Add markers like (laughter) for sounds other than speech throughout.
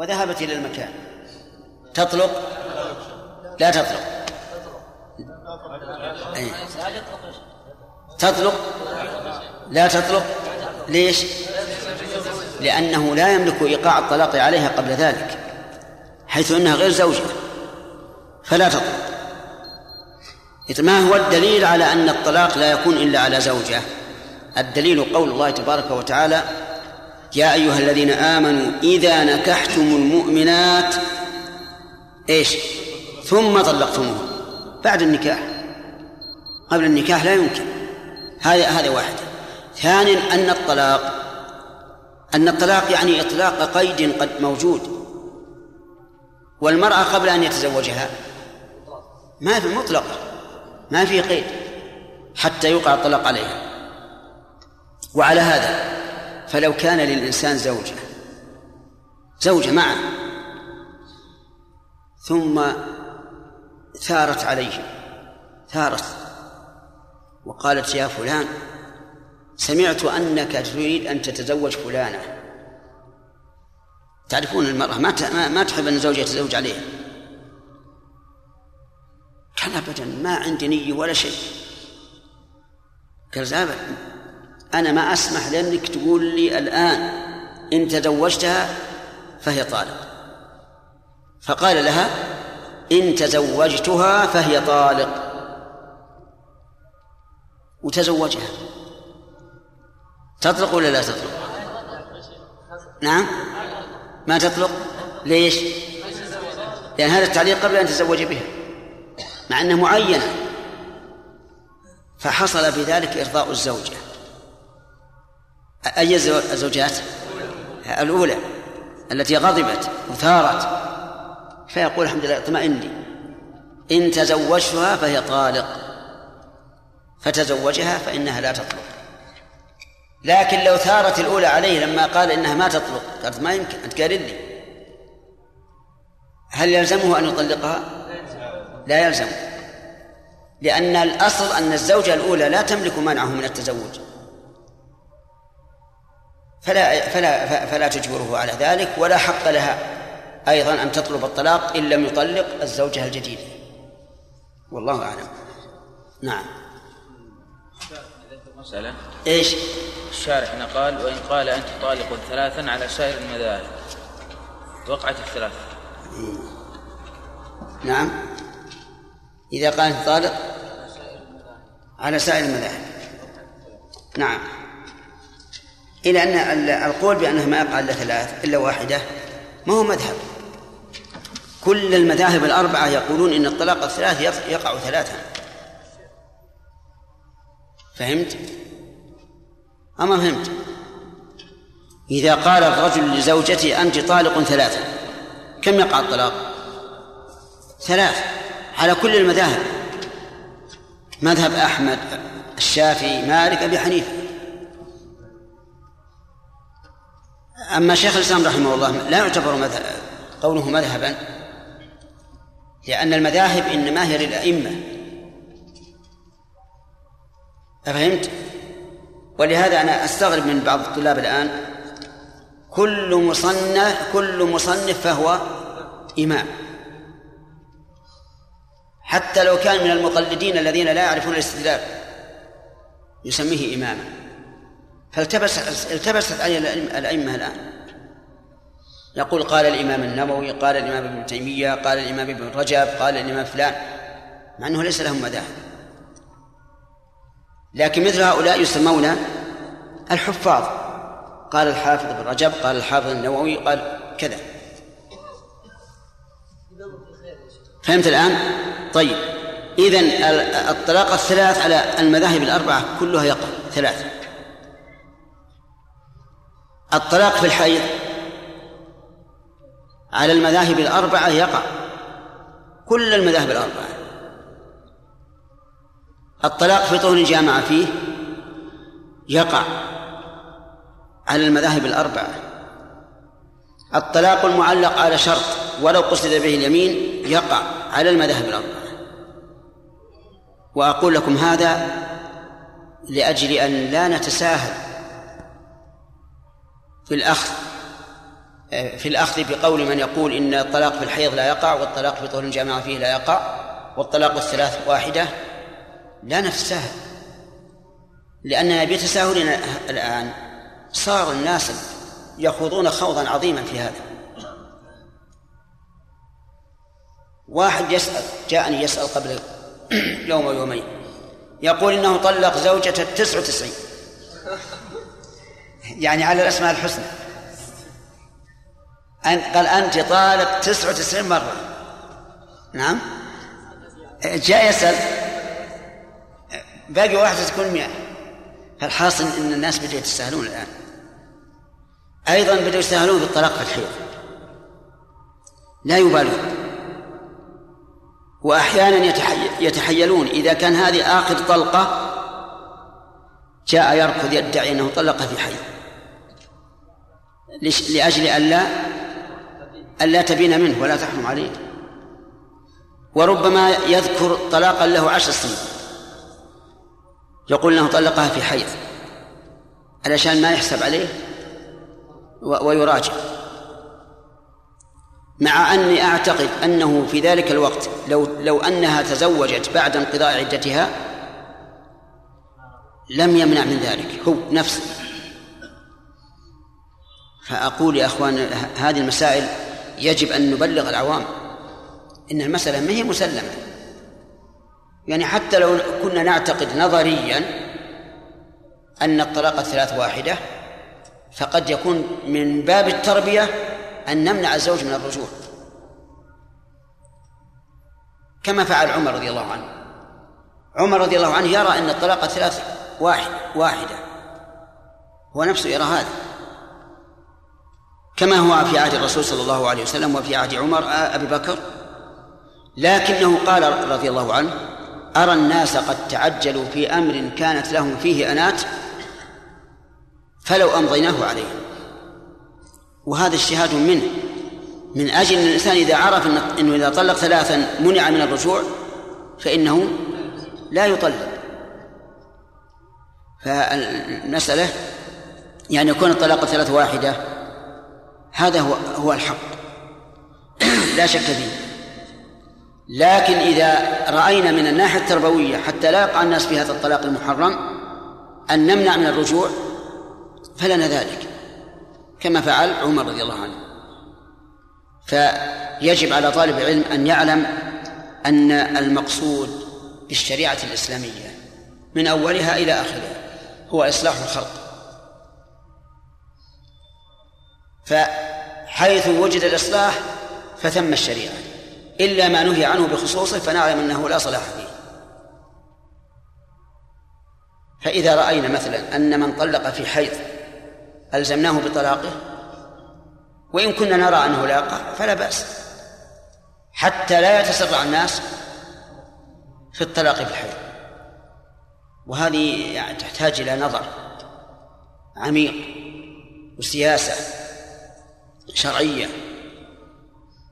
وذهبت إلى المكان. تطلق؟ لا تطلق. أي. تطلق؟ لا تطلق. ليش؟ لأنه لا يملك إيقاع الطلاق عليها قبل ذلك حيث أنها غير زوجة. فلا تطلق. ما هو الدليل على أن الطلاق لا يكون إلا على زوجة؟ الدليل قول الله تبارك وتعالى يا أيها الذين آمنوا إذا نكحتم المؤمنات إيش؟ ثم طلقتموه بعد النكاح. قبل النكاح لا يمكن. هذا هذا واحد. ثانيا أن الطلاق. أن الطلاق يعني إطلاق قيد قد موجود. والمرأة قبل أن يتزوجها ما في مطلقة ما في قيد. حتى يوقع الطلاق عليها. وعلى هذا فلو كان للإنسان زوجة. زوجة معه. ثم ثارت عليه. ثارت. وقالت يا فلان سمعت أنك تريد أن تتزوج فلانة. تعرفون المرأة ما ما تحب أن زوجها يتزوج عليها قال أبدا ما عندي نية ولا شيء. قال أنا ما أسمح لأنك تقول لي الآن إن تزوجتها فهي طالق. فقال لها إن تزوجتها فهي طالق. وتزوجها. تطلق ولا لا تطلق؟ نعم. ما تطلق؟ ليش؟ لأن هذا التعليق قبل أن تتزوج بها مع أنه معينة فحصل بذلك إرضاء الزوجة. أي الزوجات؟ الأولى التي غضبت وثارت. فيقول الحمد لله اطمئني. إن تزوجتها فهي طالق. فتزوجها فإنها لا تطلق. لكن لو ثارت الأولى عليه لما قال إنها ما تطلق قالت ما يمكن أنت قال لي هل يلزمه أن يطلقها؟ لا يلزم. لأن الأصل أن الزوجة الأولى لا تملك منعه من التزوج. فلا فلا فلا تجبره على ذلك ولا حق لها أيضا أن تطلب الطلاق إن لم يطلق الزوجة الجديدة والله أعلم. نعم. مسألة. إيش؟ الشارح هنا قال وإن قال أنت طالق ثلاثا على سائر المذاهب. وقعت الثلاثة نعم. إذا قال طالق على سائر المذاهب. نعم. إلى أن القول بأنه ما يقع إلا ثلاث إلا واحدة ما هو مذهب. كل المذاهب الأربعة يقولون إن الطلاق الثلاث يقع ثلاثا فهمت؟ أما فهمت؟ إذا قال الرجل لزوجته أنت طالق ثلاثا كم يقع الطلاق؟ ثلاث. على كل المذاهب. مذهب أحمد الشافعي مالك أبي حنيفة. أما شيخ الإسلام رحمه الله لا يعتبر مذهب قوله مذهبا لأن المذاهب إنما هي للأئمة. أفهمت؟ ولهذا أنا أستغرب من بعض الطلاب الآن كل مصنف كل مصنف فهو إمام. حتى لو كان من المقلدين الذين لا يعرفون الاستدلال يسميه إماما. فالتبس التبست عليه الأئمة الآن. يقول قال الإمام النووي قال الإمام ابن تيمية قال الإمام ابن رجب قال الإمام فلان. مع أنه ليس لهم مذاهب. لكن مثل هؤلاء يسمون الحفاظ. قال الحافظ ابن رجب قال الحافظ النووي قال كذا. فهمت الآن؟ طيب. إذن الطلاق الثلاث على المذاهب الأربعة كلها يقع. ثلاث الطلاق في الحيض. على المذاهب الأربعة يقع. كل المذاهب الأربعة. الطلاق في طهر جامع فيه يقع. على المذاهب الأربعة. الطلاق المعلق على شرط ولو قصد به اليمين يقع. على المذاهب الأربعة. وأقول لكم هذا لأجل أن لا نتساهل في الأخذ في الأخذ بقول من يقول إن الطلاق في الحيض لا يقع والطلاق في طول الجامعة فيه لا يقع والطلاق الثلاث واحدة لا نتساهل لأننا بتساهلنا الآن صار الناس يخوضون خوضا عظيما في هذا. واحد يسأل جاءني يسأل قبل يوم أو يومين يقول إنه طلق زوجته التسع وتسعين. يعني على الأسماء الحسنى. قال أنت طالق تسع وتسعين مرة. نعم. جاء يسأل. باقي واحدة تكون مئة. فالحاصل أن الناس بدأوا يتساهلون الآن. أيضا بدأوا يستاهلون بالطلاق في الحيض. لا يبالون. وأحيانا يتحيلون. إذا كان هذه آخر طلقة جاء يركض يدعي أنه طلق في حي. لأجل ألا ألا تبين منه ولا تحرم عليه. وربما يذكر طلاقا له عشر سنين. يقول انه طلقها في حيض علشان ما يحسب عليه ويراجع. مع أني أعتقد أنه في ذلك الوقت لو لو أنها تزوجت بعد انقضاء عدتها لم يمنع من ذلك. هو نفسه. فأقول يا أخوان هذه المسائل يجب أن نبلغ العوام إن المسألة ما هي مسلمة. يعني حتى لو كنا نعتقد نظريا أن الطلاق الثلاث واحدة فقد يكون من باب التربية أن نمنع الزوج من الرجوع. كما فعل عمر رضي الله عنه. عمر رضي الله عنه يرى أن الطلاق الثلاث واحد واحدة. هو نفسه يرى هذا. كما هو في عهد الرسول صلى الله عليه وسلم وفي عهد عمر أبي بكر. لكنه قال رضي الله عنه أرى الناس قد تعجلوا في أمر كانت لهم فيه أنات فلو أمضيناه عليهم وهذا اجتهاد منه من أجل أن الإنسان إذا عرف أنه إذا طلق ثلاثا منع من الرجوع فإنه لا يطلق. فالمسألة يعني يكون الطلاق ثلاث واحدة هذا هو هو الحق. (clears throat) لا شك فيه. لكن إذا رأينا من الناحية التربوية حتى لا يقع الناس في هذا الطلاق المحرم أن نمنع من الرجوع فلنا ذلك. كما فعل عمر رضي الله عنه. فيجب على طالب العلم أن يعلم أن المقصود بالشريعة الإسلامية من أولها إلى آخرها هو إصلاح الخلق. فحيث وجد الإصلاح فثم الشريعة. إلا ما نهي عنه بخصوصه فنعلم أنه لا صلاح فيه. فإذا رأينا مثلا أن من طلق في حيض ألزمناه بطلاقه وإن كنا نرى أنه لا يقع فلا بأس. حتى لا يتسرع الناس في الطلاق في الحيض. وهذه يعني تحتاج إلى نظر عميق وسياسة. شرعية.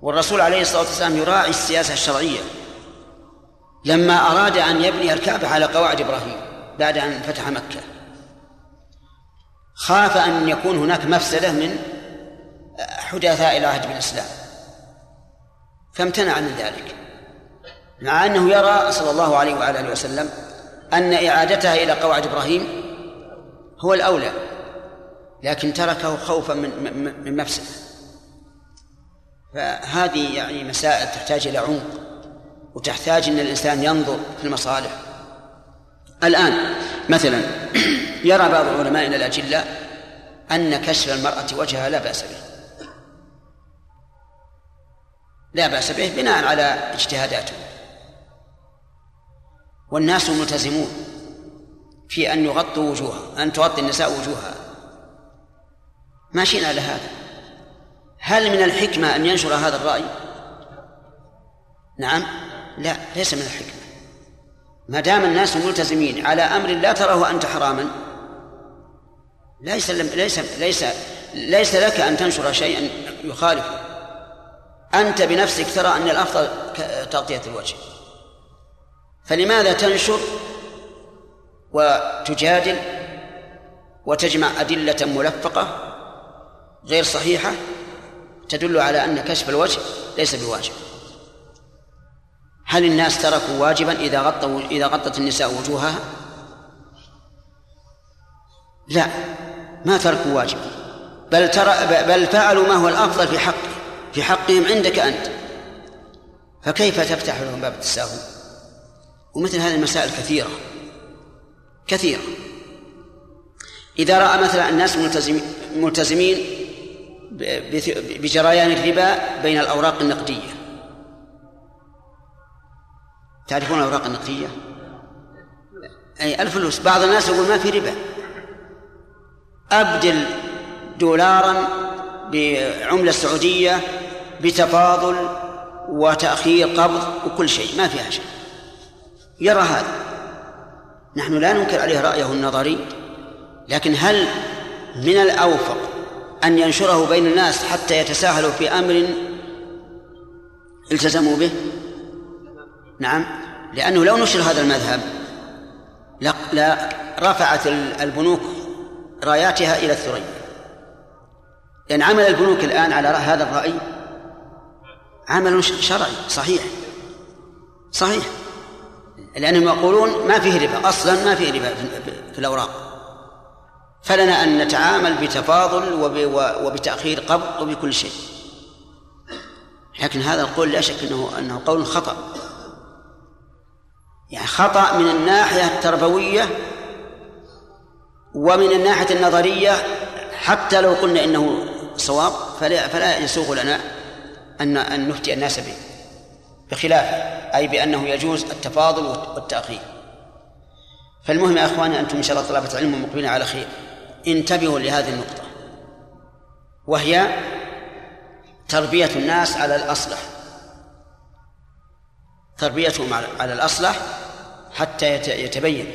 والرسول عليه الصلاة والسلام يراعي السياسة الشرعية. لما أراد أن يبني الكعبة على قواعد إبراهيم بعد أن فتح مكة خاف أن يكون هناك مفسدة من حدثاء العهد بالإسلام. فامتنع من ذلك مع أنه يرى صلى الله عليه وعلى آله وسلم أن إعادتها إلى قواعد إبراهيم هو الأولى لكن تركه خوفا من من مفسدة. فهذه يعني مسائل تحتاج إلى عمق وتحتاج أن الإنسان ينظر في المصالح. الآن مثلا (clears throat) يرى بعض علمائنا الأجلاء أن كشف المرأة وجهها لا بأس به. لا بأس به بناء على اجتهاداته. والناس ملتزمون في أن يغطوا وجوها أن تغطي النساء وجوهها. ماشيين على هذا هل من الحكمة أن ينشر هذا الرأي؟ نعم. لا ليس من الحكمة. ما دام الناس ملتزمين على أمر لا تراه أنت حراما ليس ليس ليس ليس لك أن تنشر شيئا يخالفه. أنت بنفسك ترى أن الأفضل تغطية الوجه. فلماذا تنشر وتجادل وتجمع أدلة ملفقة غير صحيحة؟ تدل على أن كشف الوجه ليس بواجب. هل الناس تركوا واجبا إذا غطوا إذا غطت النساء وجوهها؟ لا ما تركوا واجبا. بل ترى بل فعلوا ما هو الأفضل في حق في حقهم عندك أنت. فكيف تفتح لهم باب التساهل؟ ومثل هذه المسائل كثيرة. كثيرة. إذا رأى مثلا الناس ملتزمين بجريان الربا بين الأوراق النقدية. تعرفون الأوراق النقدية؟ أي الفلوس بعض الناس يقول ما في ربا. أبدل دولارا بعملة سعودية بتفاضل وتأخير قبض وكل شيء. ما فيها شيء. يرى هذا. نحن لا ننكر عليه رأيه النظري لكن هل من الأوفق أن ينشره بين الناس حتى يتساهلوا في أمر التزموا به؟ نعم. لأنه لو نشر هذا المذهب لا رفعت البنوك راياتها إلى الثريا لأن عمل البنوك الآن على هذا الرأي عمل شرعي صحيح. صحيح. لأنهم يقولون ما فيه ربا أصلا ما فيه ربا في الأوراق. فلنا أن نتعامل بتفاضل وبتأخير قبض وبكل شيء. لكن هذا القول لا شك أنه أنه قول خطأ. يعني خطأ من الناحية التربوية ومن الناحية النظرية. حتى لو قلنا إنه صواب فلا فلا يسوغ لنا أن أن نفتي الناس به بخلافه أي بأنه يجوز التفاضل والتأخير. فالمهم يا أخواني أنتم إن شاء الله طلبة علم مقبلين على خير. انتبهوا لهذه النقطة. وهي تربية الناس على الأصلح. تربيتهم على الأصلح حتى يتبين.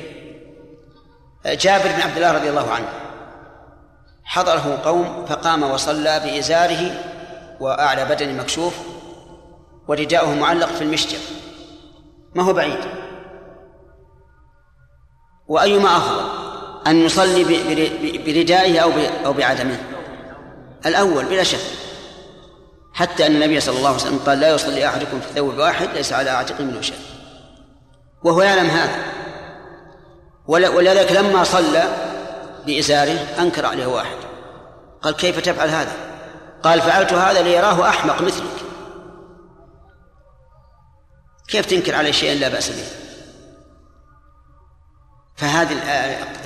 جابر بن عبد الله رضي الله عنه حضره قوم فقام وصلى بإزاره وأعلى بدن مكشوف ورداؤه معلق في المشجر ما هو بعيد. وأيما أفضل؟ أن يصلي بردائه أو أو بعدمه. الأول بلا شك. حتى أن النبي صلى الله عليه وسلم قال لا يصلي أحدكم في ثوب واحد ليس على عاتقه منه شيء. وهو يعلم هذا. ولذلك لما صلى بإزاره أنكر عليه واحد. قال كيف تفعل هذا؟ قال فعلت هذا ليراه أحمق مثلك. كيف تنكر عليه شيئا لا بأس به؟ فهذه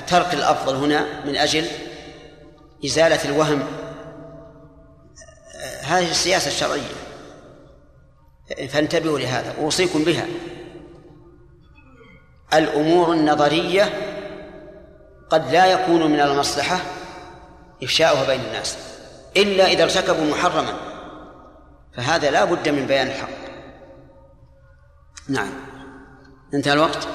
ترك الأفضل هنا من أجل إزالة الوهم. هذه السياسة الشرعية. فانتبهوا لهذا أوصيكم بها. الأمور النظرية قد لا يكون من المصلحة إفشاؤها بين الناس إلا إذا ارتكبوا محرما. فهذا لا بد من بيان الحق. نعم. انتهى الوقت.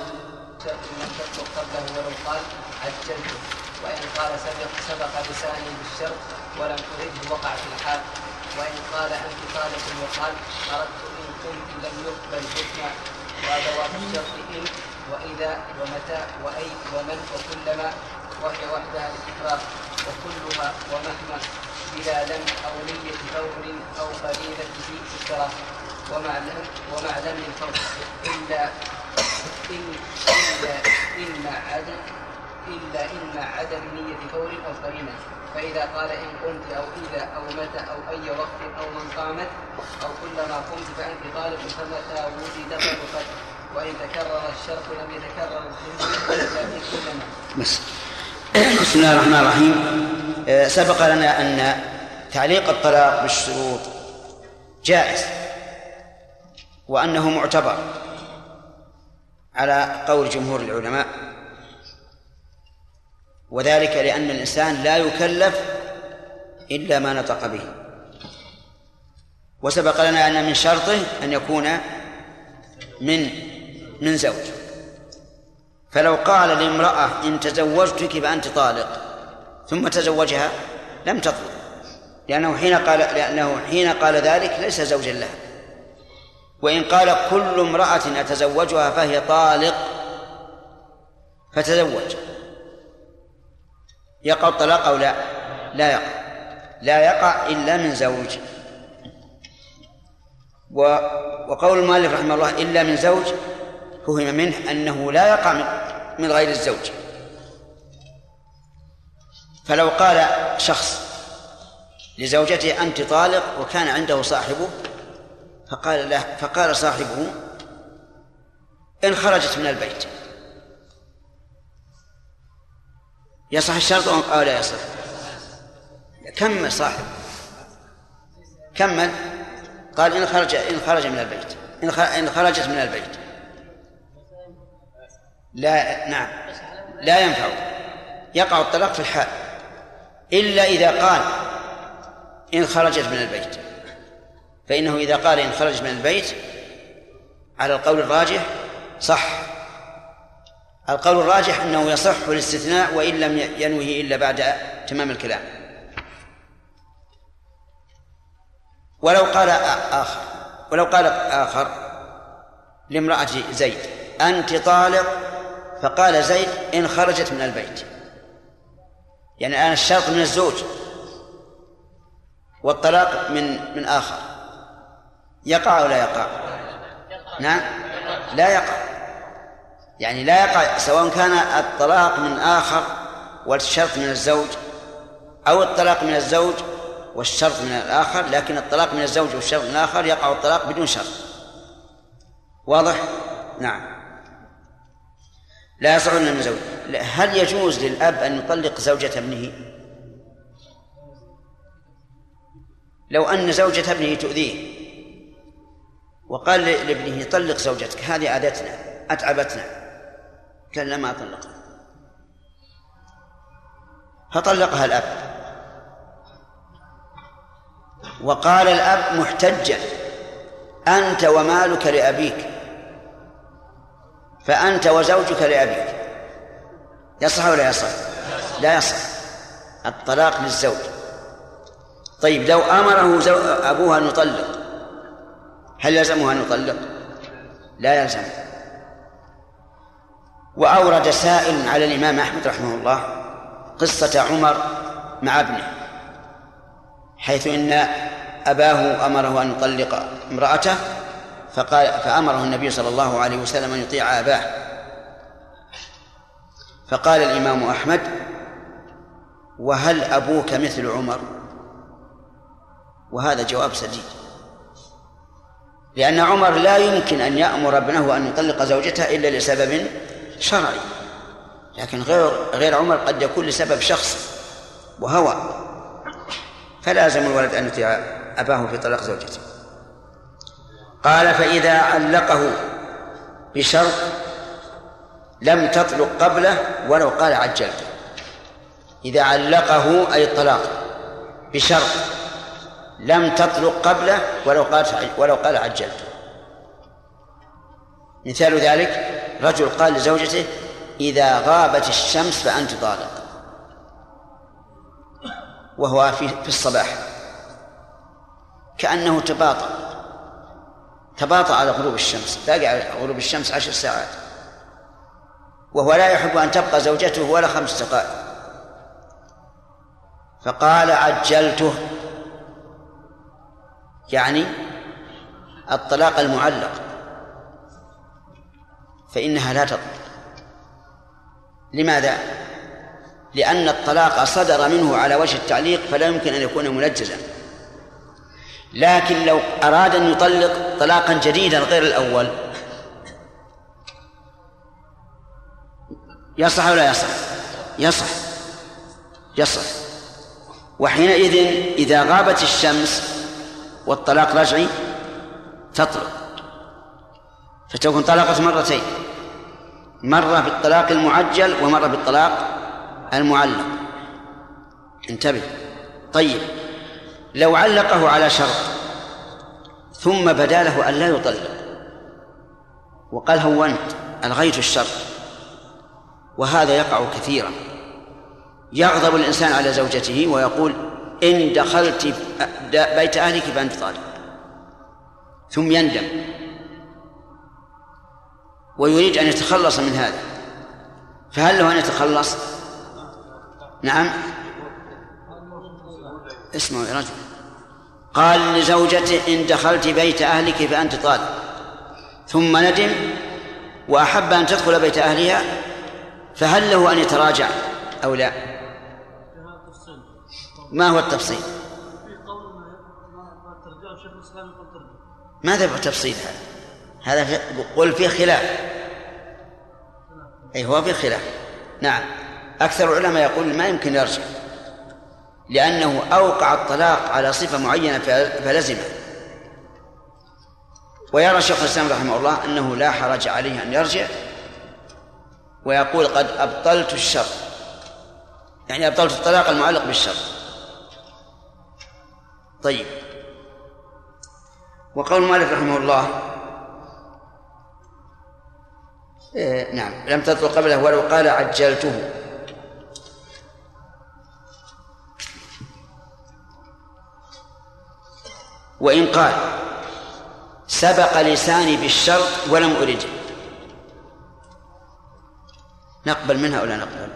قبله ولو قال عجلته وإن قال سبق سبق لساني بالشرط ولم ترده وقع في الحال. وإن قال أنت طالق وقال أردت إن كنت لم يقبل حكما. وأدوات الشرط إن وإذا ومتى وأي ومن وكلما وهي وحدها الاستقرار وكلها ومهما بلا لم أو نية فور أو قليلة في الشرف ومع لم ومع لم الفور إلا إلا عدم إلا إن عدم نية فور أو قرينة فإذا قال إن قمت أو إذا أو متى أو أي وقت أو من قامت أو كلما قمت فأنت طالب فمتى وجد فقد وإن تكرر الشرط لم يتكرر إلا بسم الله الرحمن الرحيم. آه، سبق لنا أن تعليق الطلاق بالشروط جائز وأنه معتبر. على قول جمهور العلماء. وذلك لأن الإنسان لا يكلف إلا ما نطق به. وسبق لنا أن من شرطه أن يكون من من زوج. فلو قال لامرأة إن تزوجتك فأنت طالق ثم تزوجها لم تطلق لأنه حين قال لأنه حين قال ذلك ليس زوجا لها. وإن قال كل امرأة أتزوجها فهي طالق فتزوج. يقع الطلاق أو لا؟ لا يقع. لا يقع إلا من زوج. وقول المؤلف رحمه الله إلا من زوج فهم منه أنه لا يقع من غير الزوج. فلو قال شخص لزوجته أنت طالق وكان عنده صاحبه فقال له فقال صاحبه إن خرجت من البيت. يصح الشرط أو لا يصح؟ كمل صاحب. كمل. قال إن خرج إن خرج من البيت. إن خرجت من البيت. لا نعم. لا ينفع. يقع الطلاق في الحال. إلا إذا قال إن خرجت من البيت. فإنه إذا قال إن خرجت من البيت على القول الراجح صح. القول الراجح أنه يصح الاستثناء وإن لم ينوه إلا بعد تمام الكلام. ولو قال آخر ولو قال آخر لامرأة زيد أنت طالق؟ فقال زيد إن خرجت من البيت. يعني الآن الشرط من الزوج والطلاق من من آخر. يقع أو لا يقع؟ نعم. لا يقع. يعني لا يقع سواء كان الطلاق من آخر والشرط من الزوج أو الطلاق من الزوج والشرط من الآخر لكن الطلاق من الزوج والشرط من الآخر يقع الطلاق بدون شرط. واضح؟ نعم. لا يصح من زوج. هل يجوز للأب أن يطلق زوجة ابنه؟ لو أن زوجة ابنه تؤذيه. وقال لابنه طلق زوجتك. هذه عادتنا أتعبتنا. قال لا ما أطلقها فطلقها الأب. وقال الأب محتجا أنت ومالك لأبيك. فأنت وزوجك لأبيك. يصح ولا يصح؟ لا يصح. الطلاق للزوج. طيب لو أمره أبوها أن يطلق هل يلزمه أن يطلق؟ لا يلزم وأورد سائل على الإمام أحمد رحمه الله قصة عمر مع ابنه حيث إن أباه أمره أن يطلق امرأته فقال فأمره النبي صلى الله عليه وسلم أن يطيع أباه فقال الإمام أحمد وهل أبوك مثل عمر؟ وهذا جواب سديد لأن عمر لا يمكن أن يأمر ابنه أن يطلق زوجته إلا لسبب شرعي. لكن غير غير عمر قد يكون لسبب شخص وهوى فلازم الولد أن يطيع أباه في طلاق زوجته. قال فإذا علقه بشرط لم تطلق قبله ولو قال عجلته. إذا علقه أي الطلاق بشرط لم تطلق قبله ولو قال ولو قال عجلت. مثال ذلك رجل قال لزوجته إذا غابت الشمس فأنت طالق وهو في في الصباح. كأنه تباطأ. تباطأ على غروب الشمس. باقي على غروب الشمس عشر ساعات. وهو لا يحب أن تبقى زوجته ولا خمس دقائق. فقال عجلته. يعني الطلاق المعلق فإنها لا تطلق لماذا؟ لأن الطلاق صدر منه على وجه التعليق فلا يمكن أن يكون منجزا لكن لو أراد أن يطلق طلاقا جديدا غير الأول يصح ولا يصح؟ يصح يصح وحينئذ إذا غابت الشمس والطلاق رجعي تطلق. فتكون طلقت مرتين. مرة بالطلاق المعجل ومرة بالطلاق المعلق. انتبه. طيب. لو علقه على شرط ثم بدا له أن لا يطلق وقال هونت ألغيت الشرط وهذا يقع كثيرا. يغضب الإنسان على زوجته ويقول إن دخلت بيت أهلك فأنت طالق ثم يندم. ويريد أن يتخلص من هذا. فهل له أن يتخلص؟ نعم. اسمعوا يا رجل. قال لزوجته إن دخلت بيت أهلك فأنت طالق ثم ندم. وأحب أن تدخل بيت أهلها. فهل له أن يتراجع أو لا؟ ما هو التفصيل؟ ماذا بالتفصيل هذا؟ هذا قل فيه خلاف. أي هو فيه خلاف. نعم. أكثر العلماء يقول ما يمكن يرجع. لأنه أوقع الطلاق على صفة معينة فلزمه ويرى شيخ الإسلام رحمه الله أنه لا حرج عليه أن يرجع ويقول قد أبطلت الشر يعني أبطلت الطلاق المعلق بالشر طيب. وقول مالك رحمه الله. إيه نعم. لم تطلق قبله ولو قال عجلته. وإن قال سبق لساني بالشرط ولم أرده نقبل منها ولا نقبل؟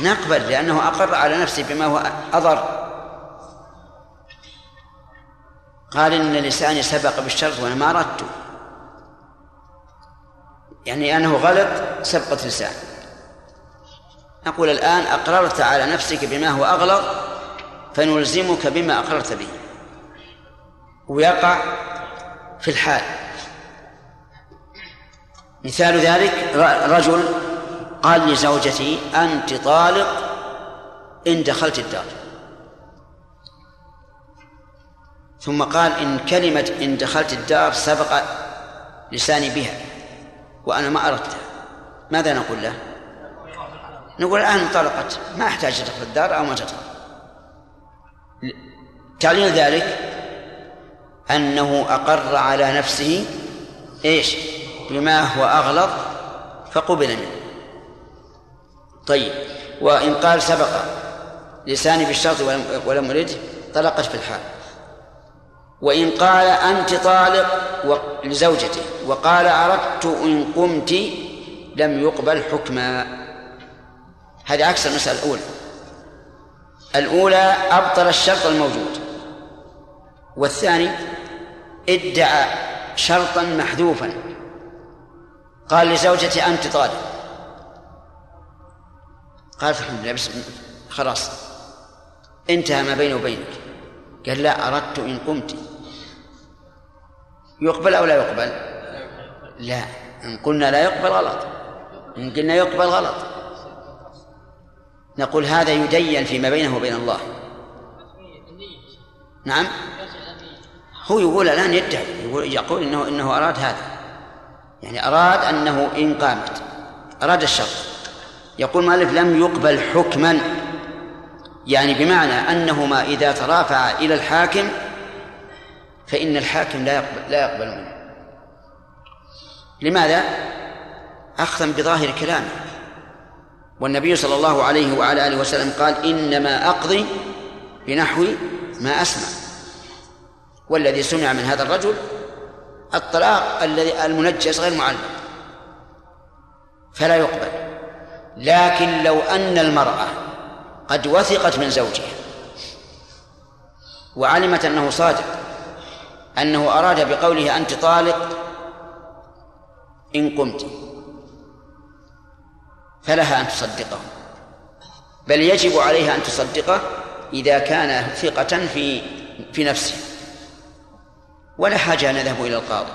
نقبل لأنه أقر على نفسه بما هو أضر. قال إن لساني سبق بالشرط وأنا ما أردته يعني أنه غلط سبقة لسان. نقول الآن أقررت على نفسك بما هو أغلط فنلزمك بما أقررت به. ويقع في الحال. مثال ذلك رجل قال لزوجتي أنت طالق إن دخلت الدار. ثم قال إن كلمة إن دخلت الدار سبق لساني بها وأنا ما أردتها. ماذا نقول له؟ نقول الآن انطلقت. ما أحتاج تدخل الدار أو ما تدخل. تعليل ذلك أنه أقر على نفسه إيش؟ بما هو أغلظ فقبل منه. طيب. وإن قال سبق لساني بالشرط ولم ولم أرد طلقت في الحال. وإن قال أنت طالق لزوجته وقال أردت إن قمت لم يقبل حكما. هذه عكس المسألة الأولى. الأولى أبطل الشرط الموجود. والثاني ادعى شرطا محذوفا. قال لزوجتي أنت طالق. قالت الحمد لله بس خلاص انتهى ما بيني وبينك. قال لا أردت إن قمت. يقبل أو لا يقبل؟ لا. إن قلنا لا يقبل غلط. إن قلنا يقبل غلط. نقول هذا يدين فيما بينه وبين الله. نعم. هو يقول الآن يدعي. يقول, يقول إنه إنه أراد هذا. يعني أراد أنه إن قامت. أراد الشرط. يقول مالك لم يقبل حكما. يعني بمعنى أنهما إذا ترافعا إلى الحاكم فإن الحاكم لا يقبل لا يقبل منه. لماذا؟ أخذا بظاهر كلامه. والنبي صلى الله عليه وعلى آله وسلم قال إنما أقضي بنحو ما أسمع. والذي سمع من هذا الرجل الطلاق الذي المنجس غير معلم فلا يقبل. لكن لو أن المرأة قد وثقت من زوجها وعلمت أنه صادق أنه أراد بقوله أنت طالق إن قمت. فلها أن تصدقه. بل يجب عليها أن تصدقه إذا كان ثقة في في نفسه. ولا حاجة أن نذهب إلى القاضي.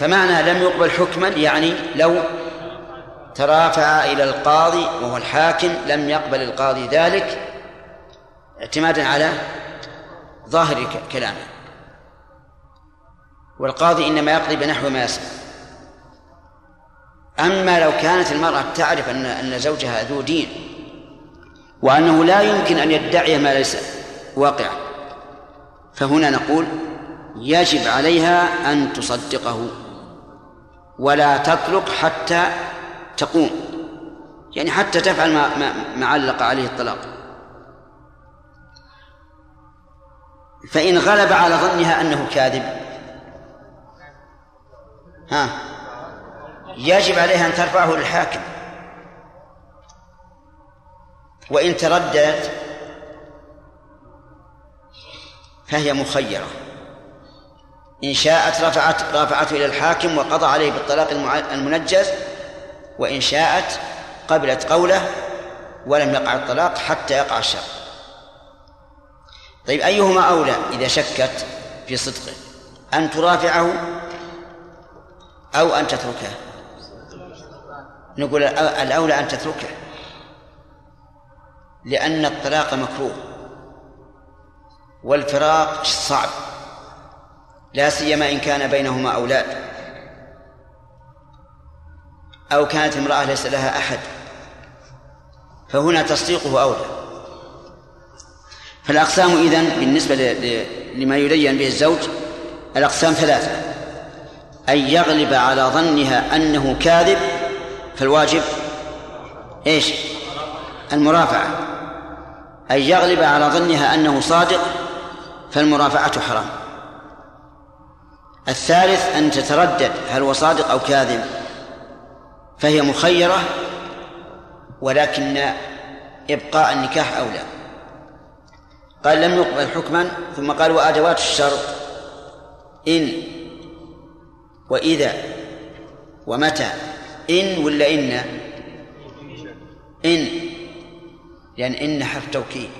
فمعنى لم يقبل حكما يعني لو ترافع إلى القاضي وهو الحاكم لم يقبل القاضي ذلك اعتمادا على ظاهر كلامه. والقاضي إنما يقضي بنحو ما يسمع أما لو كانت المرأة تعرف أن أن زوجها ذو دين وأنه لا يمكن أن يدعي ما ليس واقعا فهنا نقول يجب عليها أن تصدقه ولا تطلق حتى تقوم يعني حتى تفعل ما, ما, ما علق عليه الطلاق. فإن غلب على ظنها أنه كاذب. ها. يجب عليها أن ترفعه للحاكم. وإن ترددت فهي مخيرة. إن شاءت رفعت رافعته إلى الحاكم وقضى عليه بالطلاق المنجز وإن شاءت قبلت قوله ولم يقع الطلاق حتى يقع الشر طيب أيهما أولى إذا شكت في صدقه؟ أن ترافعه أو أن تتركه؟ نقول الأولى أن تتركه لأن الطلاق مكروه والفراق صعب لا سيما إن كان بينهما أولاد. أو كانت امرأة ليس لها أحد فهنا تصديقه أولى. فالأقسام إذن بالنسبة لما يدين به الزوج الأقسام ثلاثة. أن يغلب على ظنها أنه كاذب فالواجب إيش؟ المرافعة. أن يغلب على ظنها أنه صادق فالمرافعة حرام. الثالث أن تتردد هل هو صادق أو كاذب. فهي مخيرة ولكن إبقاء النكاح أولى. قال لم يقبل حكما ثم قال وأدوات الشرط. إن وإذا ومتى؟ إن ولا إن؟ إن. لأن إن حرف توكيد.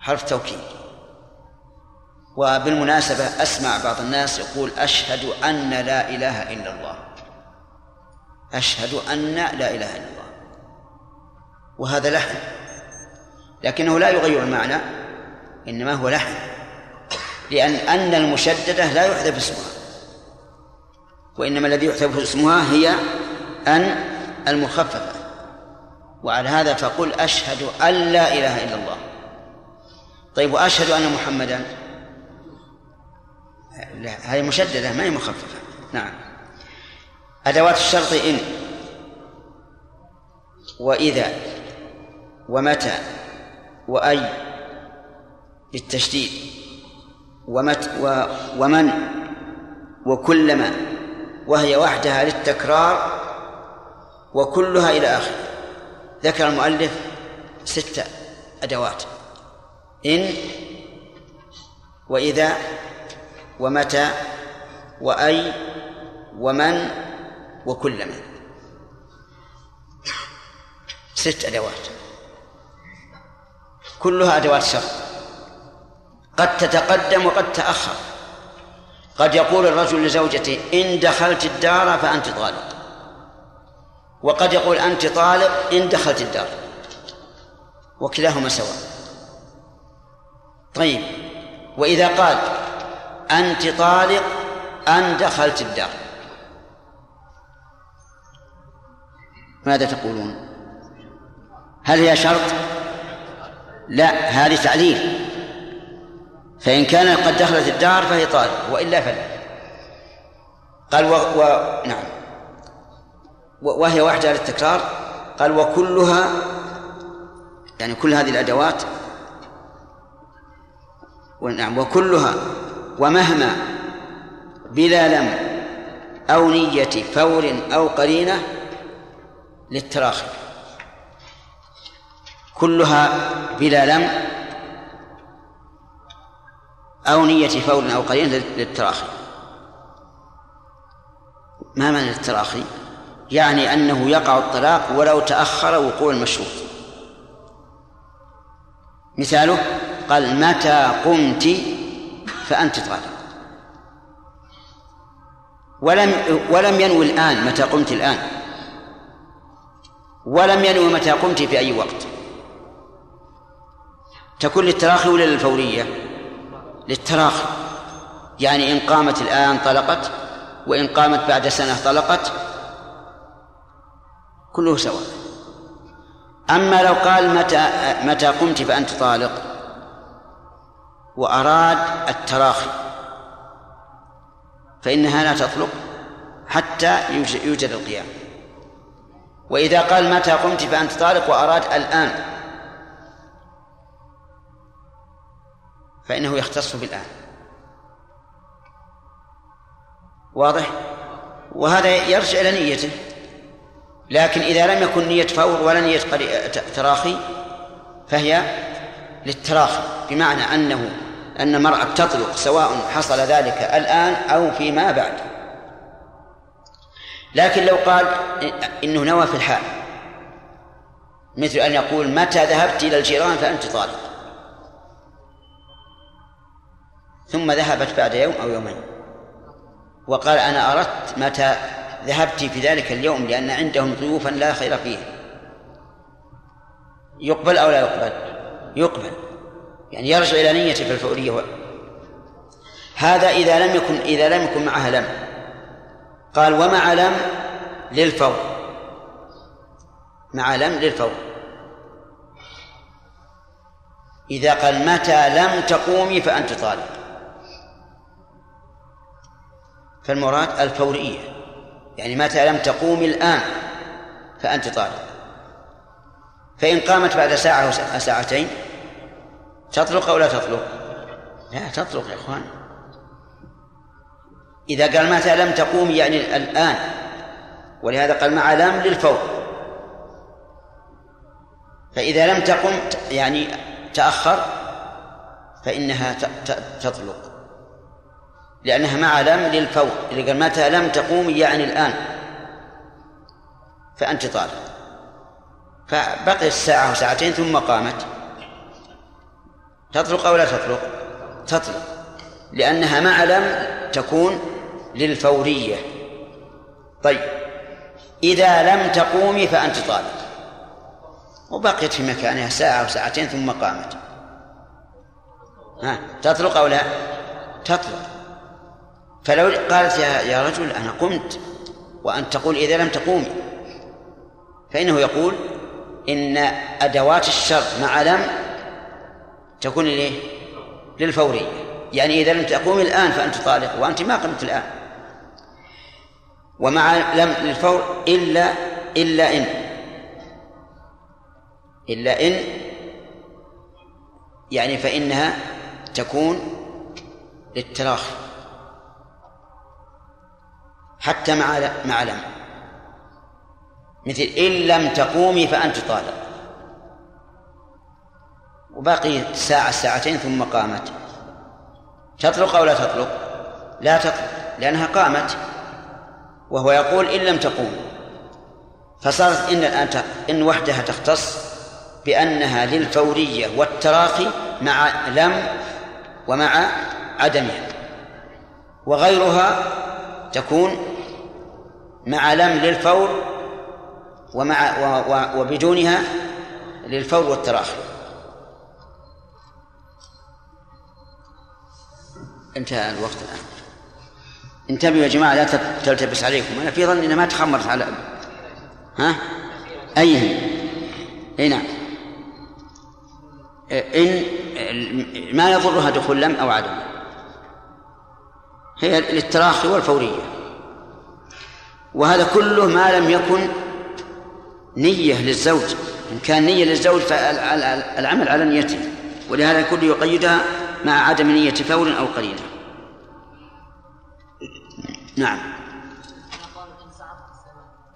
حرف توكيد. وبالمناسبة أسمع بعض الناس يقول أشهد أن لا إله إلا الله. أشهد أن لا إله إلا الله. وهذا لحن. لكنه لا يغير المعنى إنما هو لحن. لأن أن المشددة لا يحذف اسمها. وإنما الذي يحذف اسمها هي أن المخففة. وعلى هذا فقل أشهد أن لا إله إلا الله. طيب وأشهد أن محمدا؟ هذه مشددة ما هي مخففة. نعم. أدوات الشرط إن وإذا ومتى وأي للتشديد ومت و ومن وكلما وهي وحدها للتكرار وكلها إلى آخره ذكر المؤلف ستة أدوات. إن وإذا ومتى وأي ومن وكلما. ست أدوات. كلها أدوات شر. قد تتقدم وقد تأخر. قد يقول الرجل لزوجته إن دخلت الدار فأنت طالق. وقد يقول أنت طالق إن دخلت الدار. وكلاهما سواء. طيب وإذا قال أنت طالق أن دخلت الدار. ماذا تقولون؟ هل هي شرط؟ لا هذه تعليل فإن كان قد دخلت الدار فهي طالق وإلا فلا. قال و... و... نعم. وهي واحدة للتكرار. قال وكلها يعني كل هذه الأدوات ونعم وكلها ومهما بلا لم أو نية فور أو قرينة للتراخي. كلها بلا لم أو نية فور أو قرينة للتراخي. ما معنى التراخي؟ يعني أنه يقع الطلاق ولو تأخر وقوع المشروط. مثاله قال متى قمت فأنت طالق. ولم ولم ينوي الآن متى قمت الآن. ولم ينوي متى قمت في أي وقت. تكون للتراخي ولا للفورية؟ للتراخي. يعني إن قامت الآن طلقت وإن قامت بعد سنة طلقت كله سواء أما لو قال متى متى قمت فأنت طالق وأراد التراخي فإنها لا تطلق حتى يوجد القيام. وإذا قال متى قمت فأنت طالق وأراد الآن فإنه يختص بالآن. واضح؟ وهذا يرجع إلى نيته. لكن إذا لم يكن نية فور ولا نية تراخي فهي للتراخي بمعنى أنه أن المرأة تطلق سواء حصل ذلك الآن أو فيما بعد. لكن لو قال إنه نوى في الحال مثل أن يقول متى ذهبت إلى الجيران فأنت طالق. ثم ذهبت بعد يوم أو يومين. وقال أنا أردت متى ذهبت في ذلك اليوم لأن عندهم ضيوفا لا خير فيه يقبل أو لا يقبل؟ يقبل. يعني يرجع إلى نيته في الفورية. هذا إذا لم يكن إذا لم يكن معها لم. قال ومع لم للفور. مع لم للفور. إذا قال متى لم تقومي فأنت طالق فالمراد الفورية يعني متى لم تقومي الآن فأنت طالق فإن قامت بعد ساعة أو ساعتين تطلق أو لا تطلق؟ لا تطلق يا إخوان. إذا قال متى لم تقوم يعني الآن ولهذا قال مع لم للفور. فإذا لم تقم يعني تأخر فإنها تطلق. لأنها مع لم للفور إذا قال متى لم تقوم يعني الآن. فأنت طالق فبقي الساعة وساعتين ثم قامت. تطلق أو لا تطلق؟ تطلق. لأنها مع لم تكون للفورية. طيب. إذا لم تقومي فأنت طالق وبقيت في مكانها ساعة أو ساعتين ثم قامت. ها؟ تطلق أو لا؟ تطلق. فلو قالت يا يا رجل أنا قمت وأن تقول إذا لم تقومي فإنه يقول إن أدوات الشر مع لم تكون ليه؟ للفورية يعني إذا لم تقومي الآن فأنت طالق وأنت ما قمت الآن ومع لم للفور إلا إلا إن إلا إن يعني فإنها تكون للتراخي حتى مع مع لم مثل إن لم تقومي فأنت طالق. وباقي ساعة ساعتين ثم قامت. تطلق أو لا تطلق؟ لا تطلق لأنها قامت. وهو يقول إن لم تقوم. فصارت إن الآن إن وحدها تختص بأنها للفورية والتراخي مع لم ومع عدمها. وغيرها تكون مع لم للفور ومع وبدونها للفور والتراخي. انتهى الوقت الآن. انتبهوا يا جماعة لا تلتبس عليكم. أنا في ظن إنها ما تخمرت على ها؟ أيهم أي نعم. إن ما يضرها دخول لم أو عدم. هي للتراخي والفورية. وهذا كله ما لم يكن نية للزوج. إن كان نية للزوج فالعمل على نيته. ولهذا كله يقيدها مع عدم نية فور أو قليلة. نعم.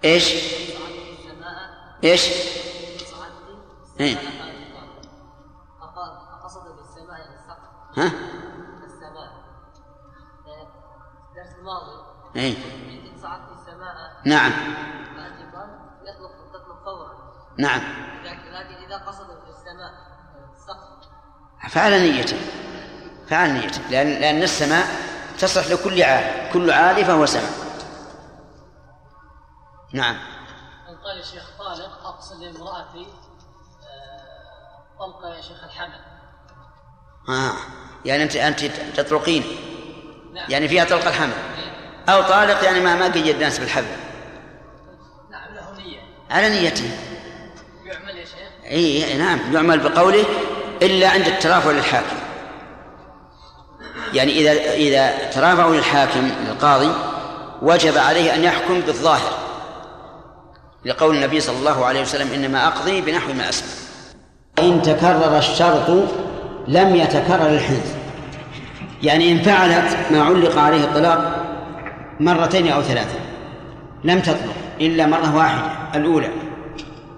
إيش؟ إيش؟ إيه. ها؟ السماء الدرس الماضي اي صعدت السماء نعم. يطلق تطلق فورا نعم. لكن اذا قصد في السماء السقف فعل نيته. فعل نيته. لأن لأن السماء تصلح لكل عالي كل عالي فهو سماء. نعم. قال يا شيخ طالق أقصد لامرأتي آه، طلق يا شيخ الحمل. آه. يعني أنت أنت تطلقين. نعم. يعني فيها طلق الحمل. أو طالق يعني ما ما قيد الناس بالحبل. نعم له نية على نيته. يعمل يا شيخ إي نعم يعمل بقوله إلا عند الترافع للحاكم. يعني إذا إذا ترافعوا للحاكم للقاضي وجب عليه أن يحكم بالظاهر. لقول النبي صلى الله عليه وسلم إنما أقضي بنحو ما أسمع. إن تكرر الشرط لم يتكرر الحنث يعني إن فعلت ما علق عليه الطلاق مرتين أو ثلاثة. لم تطلق إلا مرة واحدة الأولى.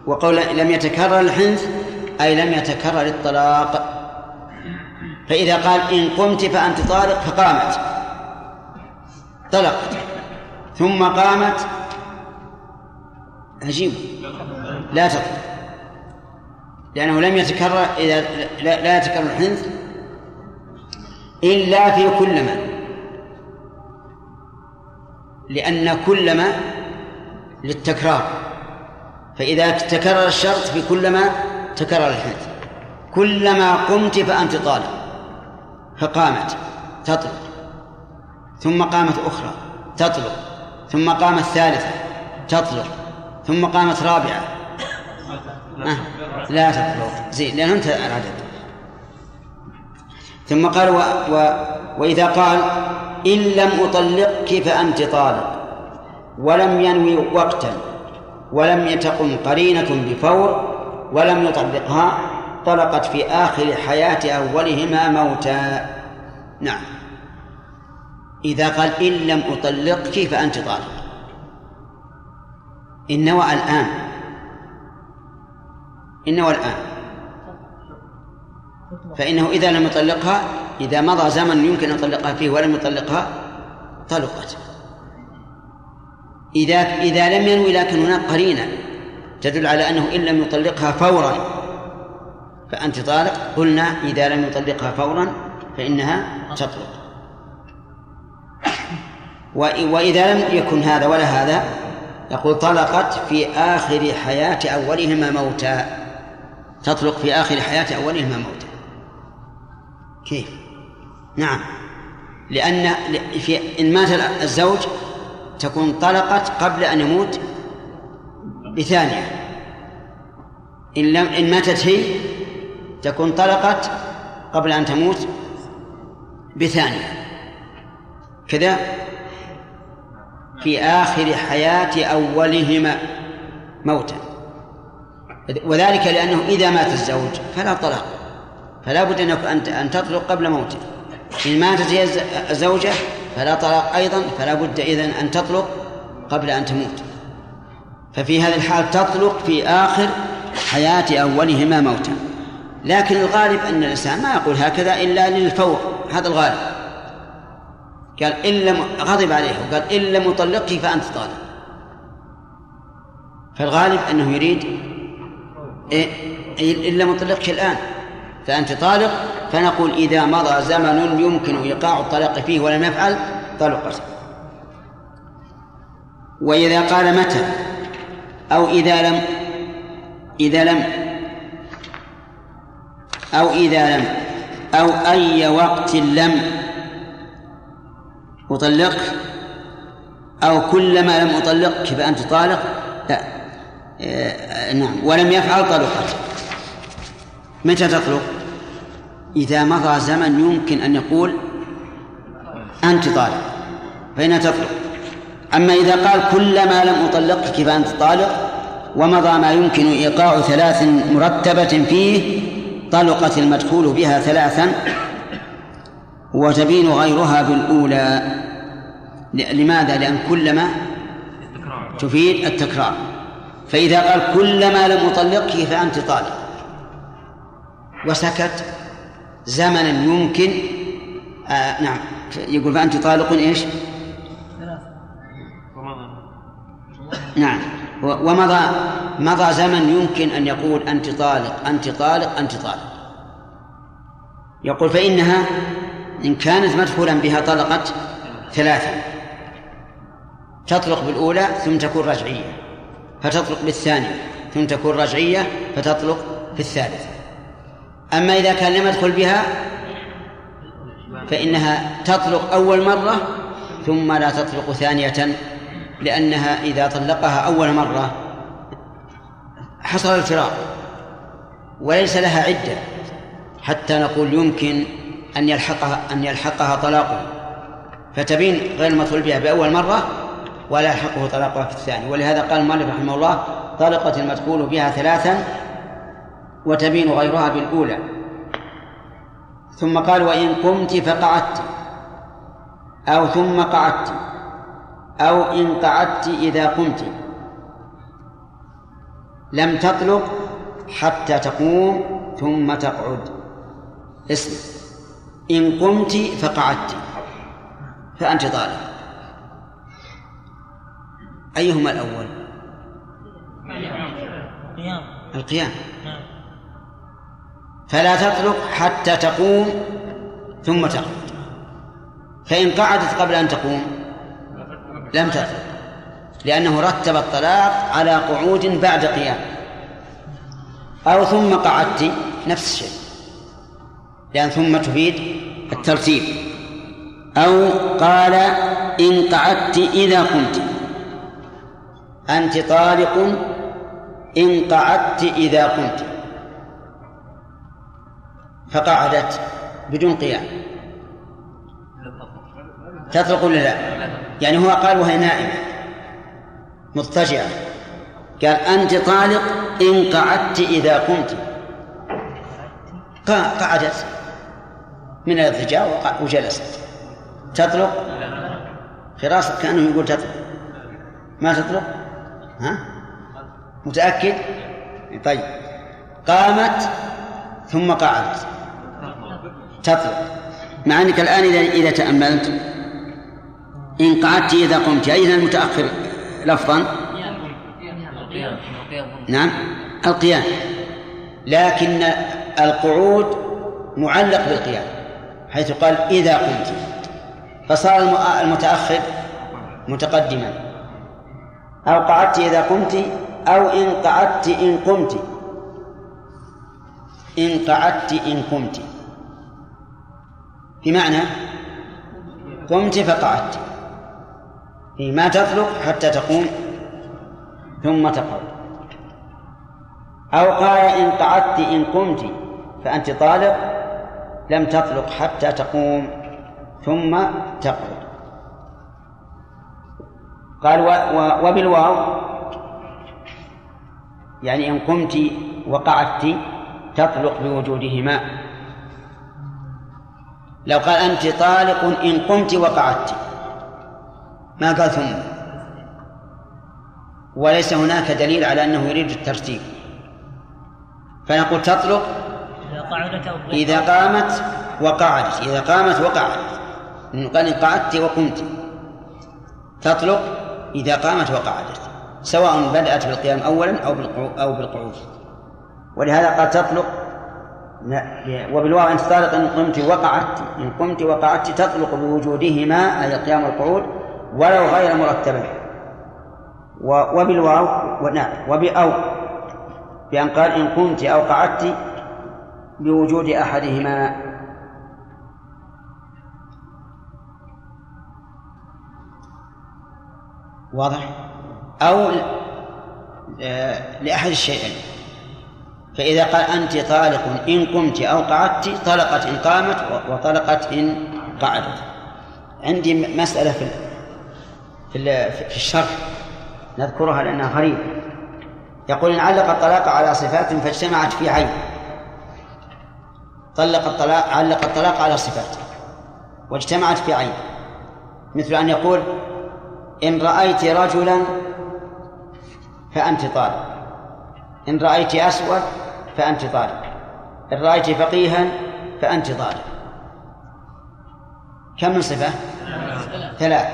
وقول لم يتكرر الحنث أي لم يتكرر الطلاق. فإذا قال إن قمت فأنت طالق فقامت. طلقت. ثم قامت. عجيب. لا تطلق. لأنه لم يتكرر إذا لا, يتكرر الحنث إلا في كلما لأن كلما للتكرار. فإذا تكرر الشرط في كلما تكرر الحنث. كلما قمت فأنت طالب. فقامت تطلق. ثم قامت أخرى تطلق. ثم قامت ثالثة تطلق. ثم قامت رابعة. آه. لا تطلق. زين لأنه انتهى العدد ثم قال و... و... وإذا قال إن لم أطلقك فأنت طالق ولم ينوي وقتا ولم يتقم قرينة بفور ولم يطلقها طلقت في آخر حياة أولهما موتا. نعم. إذا قال إن لم أطلقك فأنت طالق. إن نوى الآن. إن نوى الآن. فإنه إذا لم يطلقها إذا مضى زمن يمكن أن يطلقها فيه ولم يطلقها طلقت. إذا إذا لم ينوي لكن هناك قرينة تدل على أنه إن لم يطلقها فورا فأنت طالق قلنا إذا لم يطلقها فورا فإنها تطلق. وإذا لم يكن هذا ولا هذا يقول طلقت في آخر حياة أولهما موتا. تطلق في آخر حياة أولهما موتا. كيف؟ نعم. لأن في إن مات الزوج تكون طلقت قبل أن يموت بثانية. إن لم إن ماتت هي تكون طلقت قبل أن تموت بثانية. كذا في آخر حياة أولهما موتا. وذلك لأنه إذا مات الزوج فلا طلاق. فلا بد أن أن تطلق قبل موته. إن ماتت هي الزوجة فلا طلاق أيضا فلا بد إذن أن تطلق قبل أن تموت. ففي هذه الحال تطلق في آخر حياة أولهما موتا. لكن الغالب أن الإنسان ما يقول هكذا إلا للفور هذا الغالب. قال إن لم غضب عليه وقال إن لم فأنت طالق. فالغالب أنه يريد إيه؟ إن لم الآن. فأنت طالق فنقول إذا مضى زمن يمكن إيقاع الطلاق فيه ولم يفعل طلقت وإذا قال متى؟ أو إذا لم إذا لم أو إذا لم أو أي وقت لم أطلقك أو كلما لم أطلقك فأنت طالق؟ لا. آه نعم. ولم يفعل طلقت متى تطلق؟ إذا مضى زمن يمكن أن يقول أنت طالق. فإنها تطلق أما إذا قال كلما لم أطلقك فأنت طالق؟ ومضى ما يمكن إيقاع ثلاث مرتبة فيه طلقت المدخول بها ثلاثا وتبين غيرها بالأولى. لماذا؟ لأن كلما تفيد التكرار. فإذا قال كلما لم أطلقك فأنت طالق؟ وسكت زمنا يمكن آه نعم. يقول فأنت طالق إيش؟ نعم. ومضى مضى زمن يمكن أن يقول أنت طالق أنت طالق أنت طالق. يقول فإنها إن كانت مدخولا بها طلقت ثلاثة تطلق بالأولى ثم تكون رجعية فتطلق بالثانية ثم تكون رجعية فتطلق في الثالثة أما إذا كان لم يدخل بها فإنها تطلق أول مرة ثم لا تطلق ثانية لأنها إذا طلقها أول مرة حصل الفراق وليس لها عدة حتى نقول يمكن أن يلحقها أن يلحقها طلاقه. فتبين غير المدخول بها بأول مرة ولا يلحقه طلاقها في الثاني. ولهذا قال المؤلف رحمه الله طلقت المدخول بها ثلاثا وتبين غيرها بالأولى. ثم قال وإن قمت فقعدت. أو ثم قعدت. أو إن قعدت إذا قمت. لم تطلق حتى تقوم ثم تقعد. اسم. إن قمت فقعدت. فأنت طالب أيهما الأول؟ القيام. فلا تطلق حتى تقوم ثم تقعد فإن قعدت قبل أن تقوم لم تطلق لأنه رتب الطلاق على قعود بعد قيام. أو ثم قعدت نفس الشيء لأن ثم تفيد الترتيب. أو قال إن قعدت إذا قمت. أنت طالق إن قعدت إذا قمت. فقعدت بدون قيام. تطلق ولا لا؟ يعني هو قال وهي نائمة. مضطجعة. قال أنت طالق إن قعدت إذا قمت. قعدت. من الاضطجاع وجلست. تطلق خلاص كأنه يقول تطلق ما تطلق ها؟ متأكد؟ طيب. قامت ثم قعدت. تطلق. مع أنك الآن إذا إذا تأملت إن قعدت إذا قمت أين المتأخر؟ لفظا؟ نعم. القيام. لكن القعود معلق بالقيام حيث قال إذا قمت. فصار المتأخر متقدما. أو قعدت إذا قمت أو إن قعدت إن قمت. إن قعدت إن قمت. بمعنى قمت فقعدت. ما تطلق حتى تقوم ثم تقعد. أو قال إن قعدت إن قمت فأنت طالق لم تطلق حتى تقوم ثم تقعد. قال وبالواو يعني إن قمت وقعدت تطلق بوجودهما. لو قال أنت طالق إن قمت وقعدت. ما قال ثم. وليس هناك دليل على أنه يريد الترتيب. فنقول تطلق إذا قامت وقعدت. إذا قامت وقعدت. قال إن قعدت وقمت. تطلق إذا قامت وقعدت. سواء بدأت بالقيام أولا أو أو بالقعود. ولهذا قال تطلق وبالواو أنت طالق إن قمت وقعدت إن قمت وقعدت تطلق بوجودهما أي القيام والقعود ولو غير مرتبا وبالواو ونعم وبأو بأن قال إن قمت أو قعدت بوجود أحدهما. واضح؟ أو آه، لأحد الشيئين. فإذا قال أنت طالق إن قمت أو قعدت طلقت إن قامت وطلقت إن قعدت. عندي مسألة في في الشرح نذكرها لأنها غريبة. يقول إن علق الطلاق على صفات فاجتمعت في عين. طلق الطلاق علق الطلاق على صفات واجتمعت في عين. مثل أن يقول إن رأيت رجلا فأنت طالق. إن رأيت أسود فأنت طالق إن رأيت فقيها فأنت طالق كم من صفة؟ ثلاث.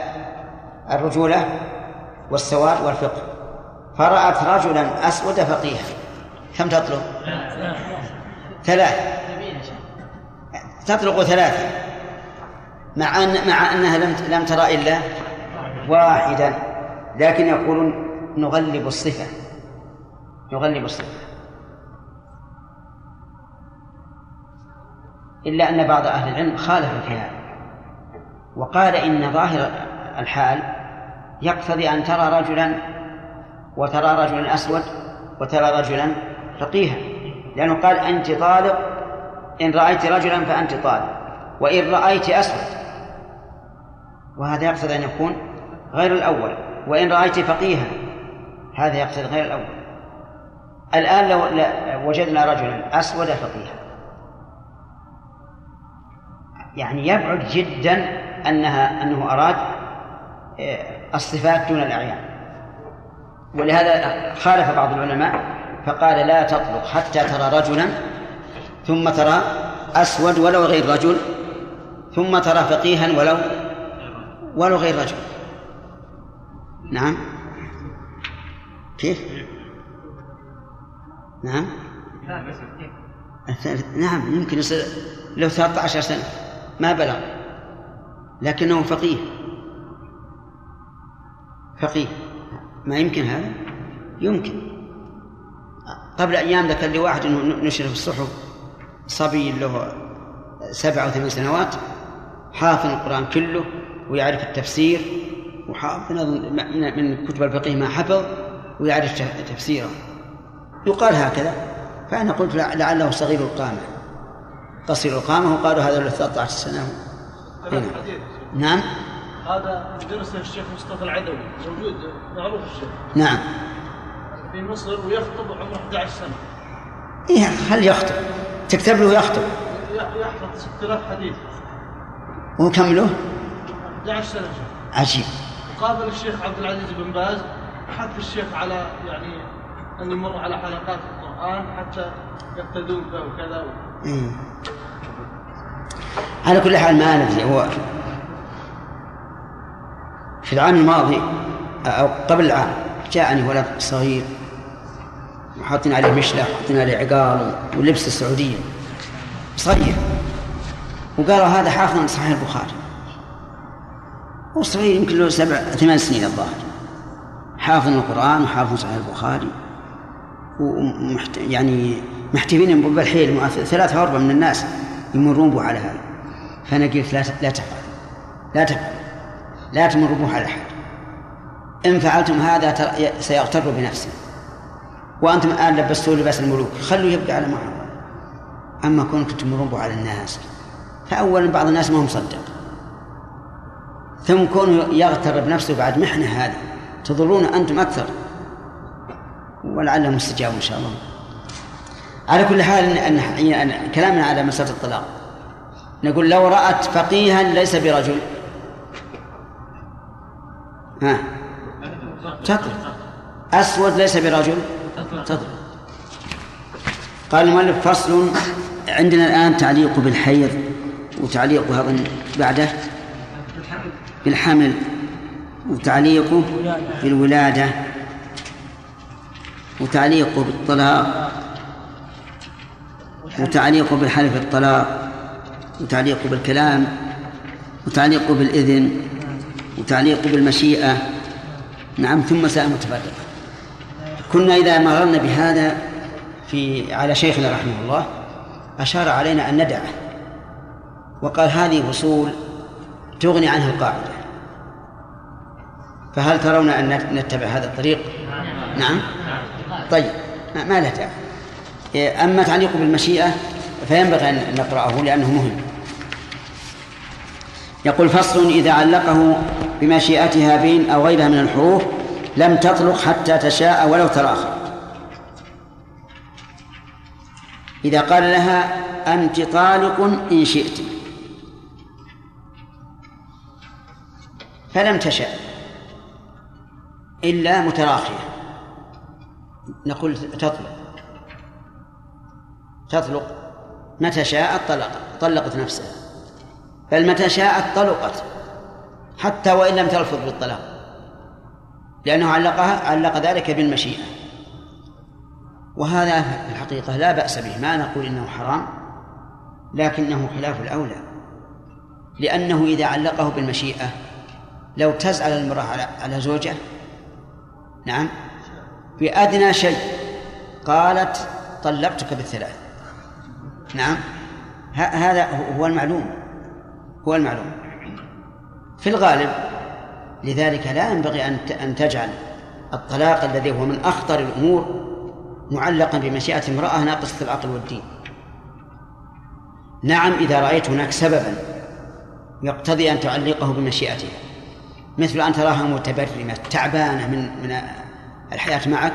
الرجولة والسواد والفقه. فرأت رجلا أسود فقيها. كم تطلق؟ ثلاث. تطلق ثلاثة مع أن مع أنها لم لم ترى إلا واحدا. لكن يقولون نغلب الصفة. نغلب الصفة. إلا أن بعض أهل العلم خالف في هذا. وقال إن ظاهر الحال يقتضي أن ترى رجلا وترى رجلا أسود وترى رجلا فقيها. لأنه قال أنت طالق إن رأيت رجلا فأنت طالق وإن رأيت أسود. وهذا يقتضي أن يكون غير الأول وإن رأيت فقيها هذا يقتضي غير الأول. الآن لو وجدنا رجلا أسود فقيها. يعني يبعد جدا أنها أنه أراد آه، الصفات دون الأعيان. ولهذا خالف بعض العلماء فقال لا تطلق حتى ترى رجلا ثم ترى أسود ولو غير رجل ثم ترى فقيها ولو ولو غير رجل. نعم. كيف؟ نعم. نعم يمكن يصير له 13 سنة. ما بلغ لكنه فقيه. فقيه. ما يمكن هذا؟ يمكن. قبل أيام ذكر لي واحد أنه نشر في الصحف صبي له سبع أو ثمان سنوات حافظ القرآن كله ويعرف التفسير وحافظ من كتب الفقه ما حفظ ويعرف تفسيره. يقال هكذا. فأنا قلت لعله صغير القامة قصير القامة وقالوا هذا له 13 سنة. هنا. نعم. هذا درسه الشيخ مصطفى العدوي موجود معروف الشيخ. نعم. في مصر ويخطب عمره 11 سنة. إيه هل يخطب؟ تكتب له يخطب. يحفظ 6000 حديث. وكم له 11 سنة شيخ. عجيب. قابل الشيخ عبد العزيز بن باز. حث الشيخ على يعني أن يمر على حلقات القرآن حتى يقتدون به وكذا إيه. على كل حال ما ندري هو في العام الماضي أو قبل العام جاءني ولد صغير وحاطين عليه مشلة وحاطين عليه عقال ولبس السعودية. صغير. وقالوا هذا حافظ صحيح البخاري. هو صغير يمكن له سبع ثمان سنين الظاهر. حافظ القرآن وحافظ صحيح البخاري. ومحت... يعني محتفين بالحيل ثلاثة أربعة من الناس. يمرون به على هذا. فأنا قلت لا لا تفعل. لا تفعل. لا تمر به على أحد. إن فعلتم هذا سيغتر بنفسه وأنتم الآن لبستوه لباس الملوك. خلوا يبقى على ما هو أما كونكم تمرون به على الناس فأولا بعض الناس ما هم مصدق ثم كونه يغتر بنفسه بعد محنة هذه تضرون أنتم أكثر. ولعله مستجاب إن شاء الله. على كل حال أن كلامنا على مسألة الطلاق. نقول لو رأت فقيها ليس برجل. ها؟ تطلق أسود ليس برجل. تطلق قال المؤلف فصل عندنا الآن تعليق بالحيض وتعليق أظن بعده بالحمل وتعليقه بالولادة وتعليقه بالطلاق. وتعليقه بالحلف الطلاق وتعليقه بالكلام وتعليقه بالإذن وتعليقه بالمشيئة. نعم ثم مسائل متفرقة. كنا إذا مررنا بهذا في على شيخنا رحمه الله أشار علينا أن ندعه وقال هذه فصول تغني عنها القاعدة. فهل ترون أن نتبع هذا الطريق؟ نعم. طيب ما له داعي أما تعليق بالمشيئة فينبغي أن نقرأه لأنه مهم. يقول فصل إذا علقه بمشيئتها بين أو غيرها من الحروف لم تطلق حتى تشاء ولو تراخى. إذا قال لها أنت طالق إن شئت. فلم تشاء إلا متراخية. نقول تطلق. تطلق. متى شاءت طلقت طلقت نفسها. بل متى شاءت طلقت حتى وإن لم تلفظ بالطلاق. لأنه علقها علق ذلك بالمشيئة. وهذا في الحقيقة لا بأس به. ما نقول إنه حرام لكنه خلاف الأولى. لأنه إذا علقه بالمشيئة لو تزعل المرأة على على زوجها نعم بأدنى شيء. قالت طلقتك بالثلاث. نعم. هذا هو المعلوم. هو المعلوم. في الغالب لذلك لا ينبغي أن أن تجعل الطلاق الذي هو من أخطر الأمور معلقا بمشيئة امرأة ناقصة العقل والدين. نعم إذا رأيت هناك سببا يقتضي أن تعلقه بمشيئتها مثل أن تراها متبرمة تعبانة من من الحياة معك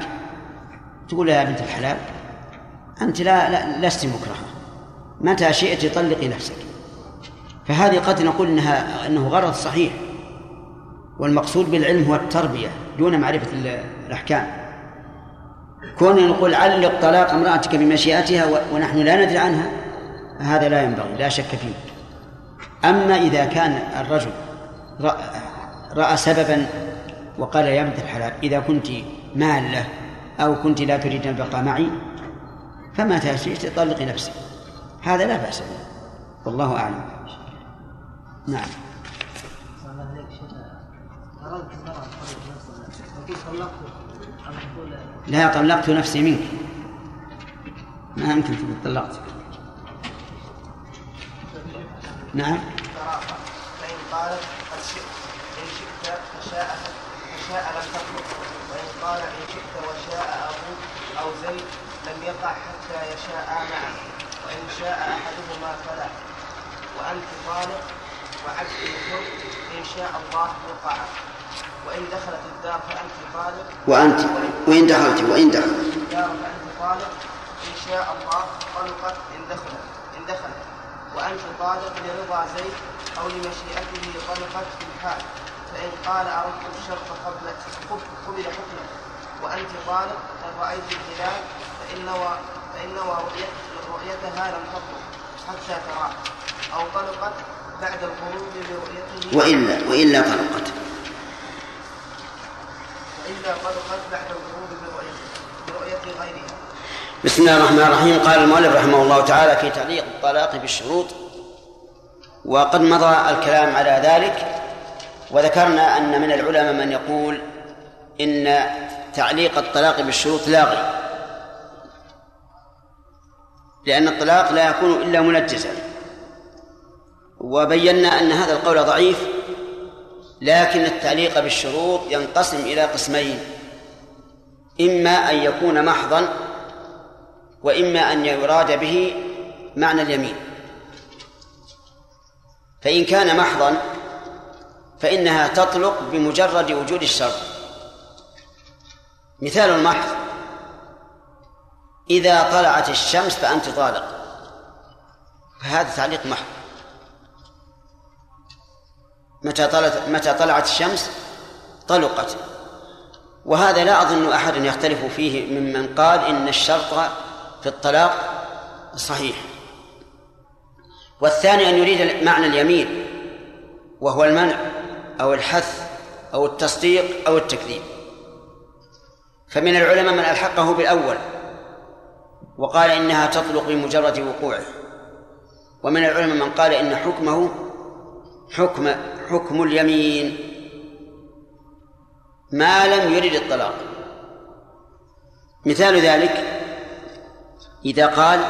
تقول يا بنت الحلال أنت لا, لا لست مكرهة. متى شئت طلقي نفسك. فهذه قد نقول انها إنه غرض صحيح. والمقصود بالعلم هو التربية دون معرفة الأحكام. كون نقول علق طلاق امرأتك بمشيئتها ونحن لا ندري عنها هذا لا ينبغي لا شك فيه. أما إذا كان الرجل رأى سببا وقال يا بنت الحلال إذا كنت مالة أو كنت لا تريد البقاء معي فما تأتي طلقي نفسك. هذا لا بأس به. والله أعلم. نعم. لا طلقت نفسي منك. ما يمكن تقول طلقتك نعم. فإن قالت قد شئت إن شئت فشاء فشاء لم تطلق. وإن قال إن شئت وشاء أبوك أو زيد لم يقع حتى يشاء وإن شاء أحدهما فلا وأنت طالق وعبد الحر إن شاء الله وقع وإن دخلت الدار فأنت طالق. وأنت وإن دخلت وإن دخلت. الدار فأنت طالق. إن شاء الله طلقت إن دخلت إن دخلت. وأنت طالق لرضا زيد أو لمشيئته طلقت في الحال. فإن قال أردت الشرط قبل قبل حكمه. وأنت طالق إن رأيت الهلال فإن نوى فإن نوى رؤيتها لم تطلق حتى تراه أو طلقت بعد الخروج برؤيته. وإلا وإلا طلقت. وإلا طلقت بعد الخروج برؤيته برؤية غيرها. بسم الله الرحمن الرحيم. قال المؤلف رحمه الله تعالى في تعليق الطلاق بالشروط وقد مضى الكلام على ذلك وذكرنا أن من العلماء من يقول إن تعليق الطلاق بالشروط لاغي. لأن الطلاق لا يكون إلا منجزا. وبينا أن هذا القول ضعيف لكن التعليق بالشروط ينقسم إلى قسمين إما أن يكون محضا وإما أن يراد به معنى اليمين. فإن كان محضا فإنها تطلق بمجرد وجود الشرط. مثال المحض إذا طلعت الشمس فأنت طالق. فهذا تعليق محض. متى طلعت متى طلعت الشمس؟ طلقت. وهذا لا أظن أحد يختلف فيه ممن قال إن الشرط في الطلاق صحيح. والثاني أن يريد معنى اليمين وهو المنع أو الحث أو التصديق أو التكذيب. فمن العلماء من ألحقه بالأول. وقال إنها تطلق بمجرد وقوعه. ومن العلماء من قال إن حكمه حكم حكم اليمين. ما لم يرد الطلاق. مثال ذلك إذا قال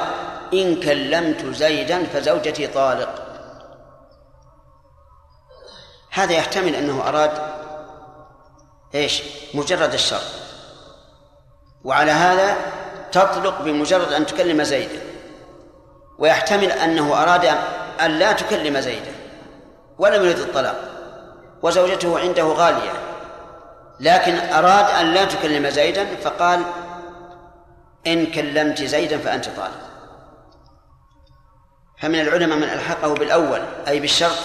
إن كلمت زيدا فزوجتي طالق. هذا يحتمل أنه أراد إيش؟ مجرد الشر وعلى هذا تطلق بمجرد أن تكلم زيدا ويحتمل أنه أراد أن لا تكلم زيدا ولم يرد الطلاق وزوجته عنده غالية لكن أراد أن لا تكلم زيدا فقال إن كلمت زيدا فأنت طالق. فمن العلماء من ألحقه بالأول أي بالشرط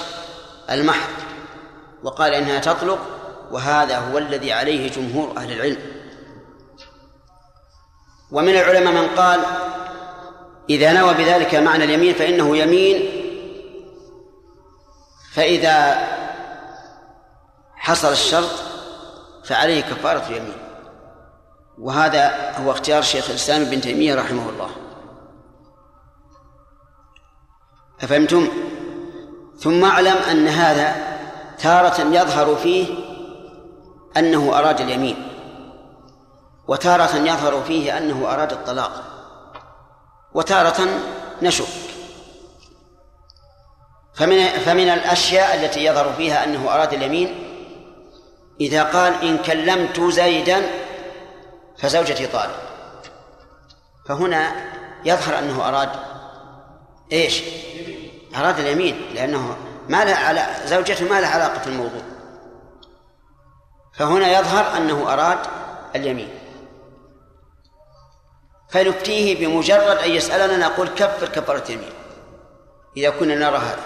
المحض وقال إنها تطلق وهذا هو الذي عليه جمهور أهل العلم. ومن العلماء من قال إذا نوى بذلك معنى اليمين فإنه يمين فإذا حصل الشرط فعليه كفارة اليمين. وهذا هو اختيار شيخ الإسلام ابن تيمية رحمه الله. أفهمتم؟ ثم أعلم أن هذا تارة يظهر فيه أنه أراد اليمين. وتارة يظهر فيه أنه أراد الطلاق. وتارة نشك. فمن فمن الأشياء التي يظهر فيها أنه أراد اليمين إذا قال إن كلمت زيدا فزوجتي طالق فهنا يظهر أنه أراد إيش؟ أراد اليمين لأنه ما له على زوجته ما لها علاقة في الموضوع فهنا يظهر أنه أراد اليمين. فنفتيه بمجرد أن يسألنا نقول كفر كفارة يمين إذا كنا نرى هذا.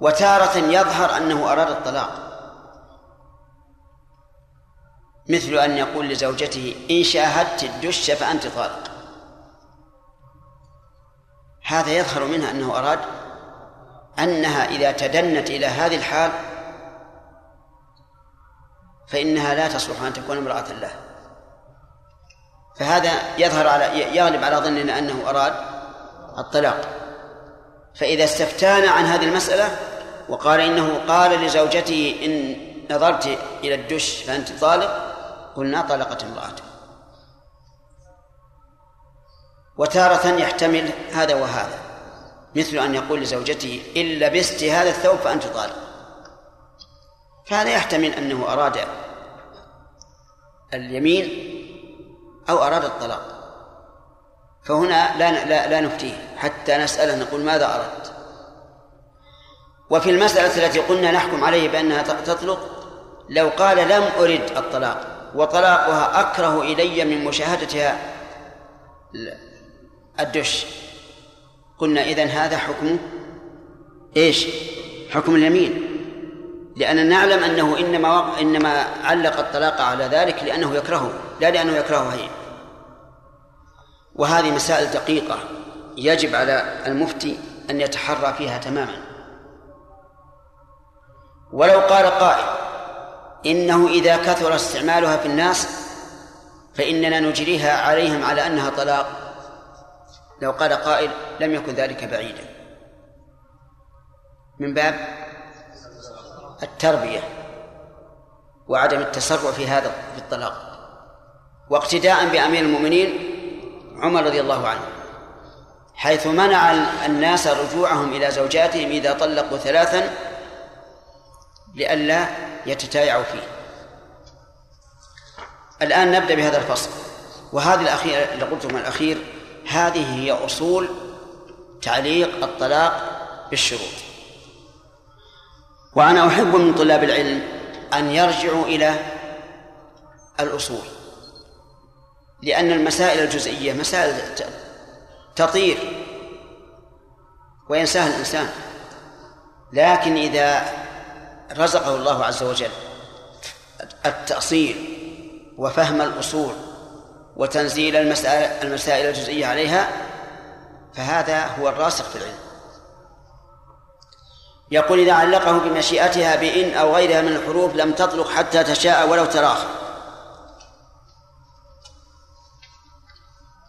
وتارة يظهر أنه أراد الطلاق. مثل أن يقول لزوجته إن شاهدت الدش فأنت طالق. هذا يظهر منها أنه أراد أنها إذا تدنت إلى هذه الحال فإنها لا تصلح أن تكون امرأة له. فهذا يظهر على يغلب على ظننا أنه أراد الطلاق. فإذا استفتانا عن هذه المسألة وقال إنه قال لزوجته إن نظرت إلى الدش فأنت طالق قلنا طلقت امرأته. وتارة يحتمل هذا وهذا مثل أن يقول لزوجته إن لبست هذا الثوب فأنت طالق. فهذا يحتمل أنه أراد اليمين أو أراد الطلاق. فهنا لا لا, لا نفتيه حتى نسأله نقول ماذا أردت؟ وفي المسألة التي قلنا نحكم عليه بأنها تطلق لو قال لم أرد الطلاق وطلاقها أكره إلي من مشاهدتها الدش. قلنا إذن هذا حكم إيش؟ حكم اليمين. لأننا نعلم أنه إنما. إنما علق الطلاق على ذلك لأنه يكرهه لا لأنه يكرهه هي. وهذه مسائل دقيقة يجب على المفتي أن يتحرى فيها تماما. ولو قال قائل إنه إذا كثر استعمالها في الناس فإننا نجريها عليهم على أنها طلاق. لو قال قائل لم يكن ذلك بعيدا. من باب التربية وعدم التسرع في هذا في الطلاق. واقتداء بأمير المؤمنين عمر رضي الله عنه حيث منع الناس رجوعهم إلى زوجاتهم إذا طلقوا ثلاثا لئلا يتتايعوا فيه. الآن نبدأ بهذا الفصل. وهذه الأخير اللي قلته من الأخير هذه هي أصول تعليق الطلاق بالشروط. وأنا أحب من طلاب العلم أن يرجعوا إلى الأصول. لأن المسائل الجزئية مسائل تطير وينساها الإنسان. لكن إذا رزقه الله عز وجل التأصيل وفهم الأصول وتنزيل المسائل المسائل الجزئية عليها فهذا هو الراسخ في العلم. يقول إذا علقه بمشيئتها بإن أو غيرها من الحروف لم تطلق حتى تشاء ولو تراخى.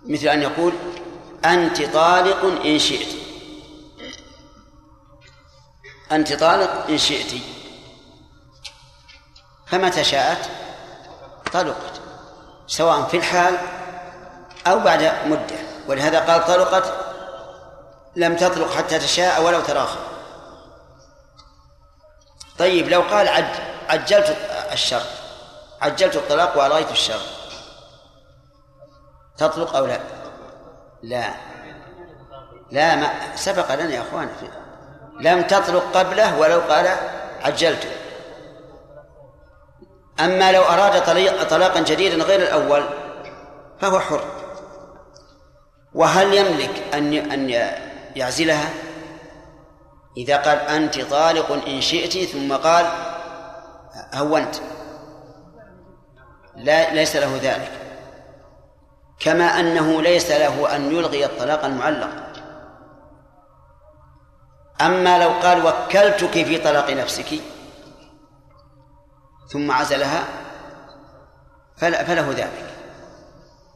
مثل أن يقول أنت طالق إن شئت. أنت طالق إن شئت. فمتى شاءت؟ طلقت سواء في الحال أو بعد مدة. ولهذا قال طلقت لم تطلق حتى تشاء ولو تراخى. طيب لو قال عجلت الشر عجلت الطلاق وألغيت الشر تطلق أو لا؟ لا. لا ما سبق لنا يا أخوان. لم تطلق قبله ولو قال عجلت. أما لو أراد طلاقا جديدا غير الأول فهو حر. وهل يملك أن أن يعزلها؟ إذا قال أنت طالق إن شئت ثم قال هونت. لا ليس له ذلك. كما أنه ليس له أن يلغي الطلاق المعلق. أما لو قال وكلتك في طلاق نفسك ثم عزلها فله ذلك.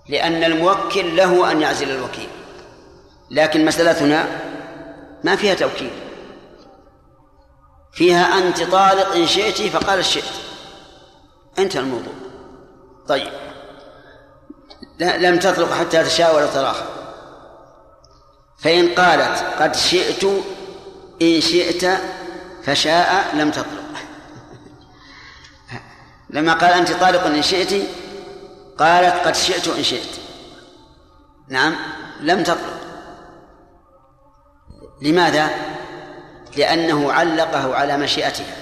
لأن الموكل له أن يعزل الوكيل. لكن مسألتنا ما فيها توكيل. فيها أنت طالق إن شئت فقال شئت. انتهى الموضوع. طيب. لم تطلق حتى تشاء ولا تراخى فإن قالت قد شئت إن شئت فشاء لم تطلق. لما قال أنت طالق إن شئت قالت قد شئت إن شئت. نعم لم تطلق. لماذا؟ لأنه علقه على مشيئتها.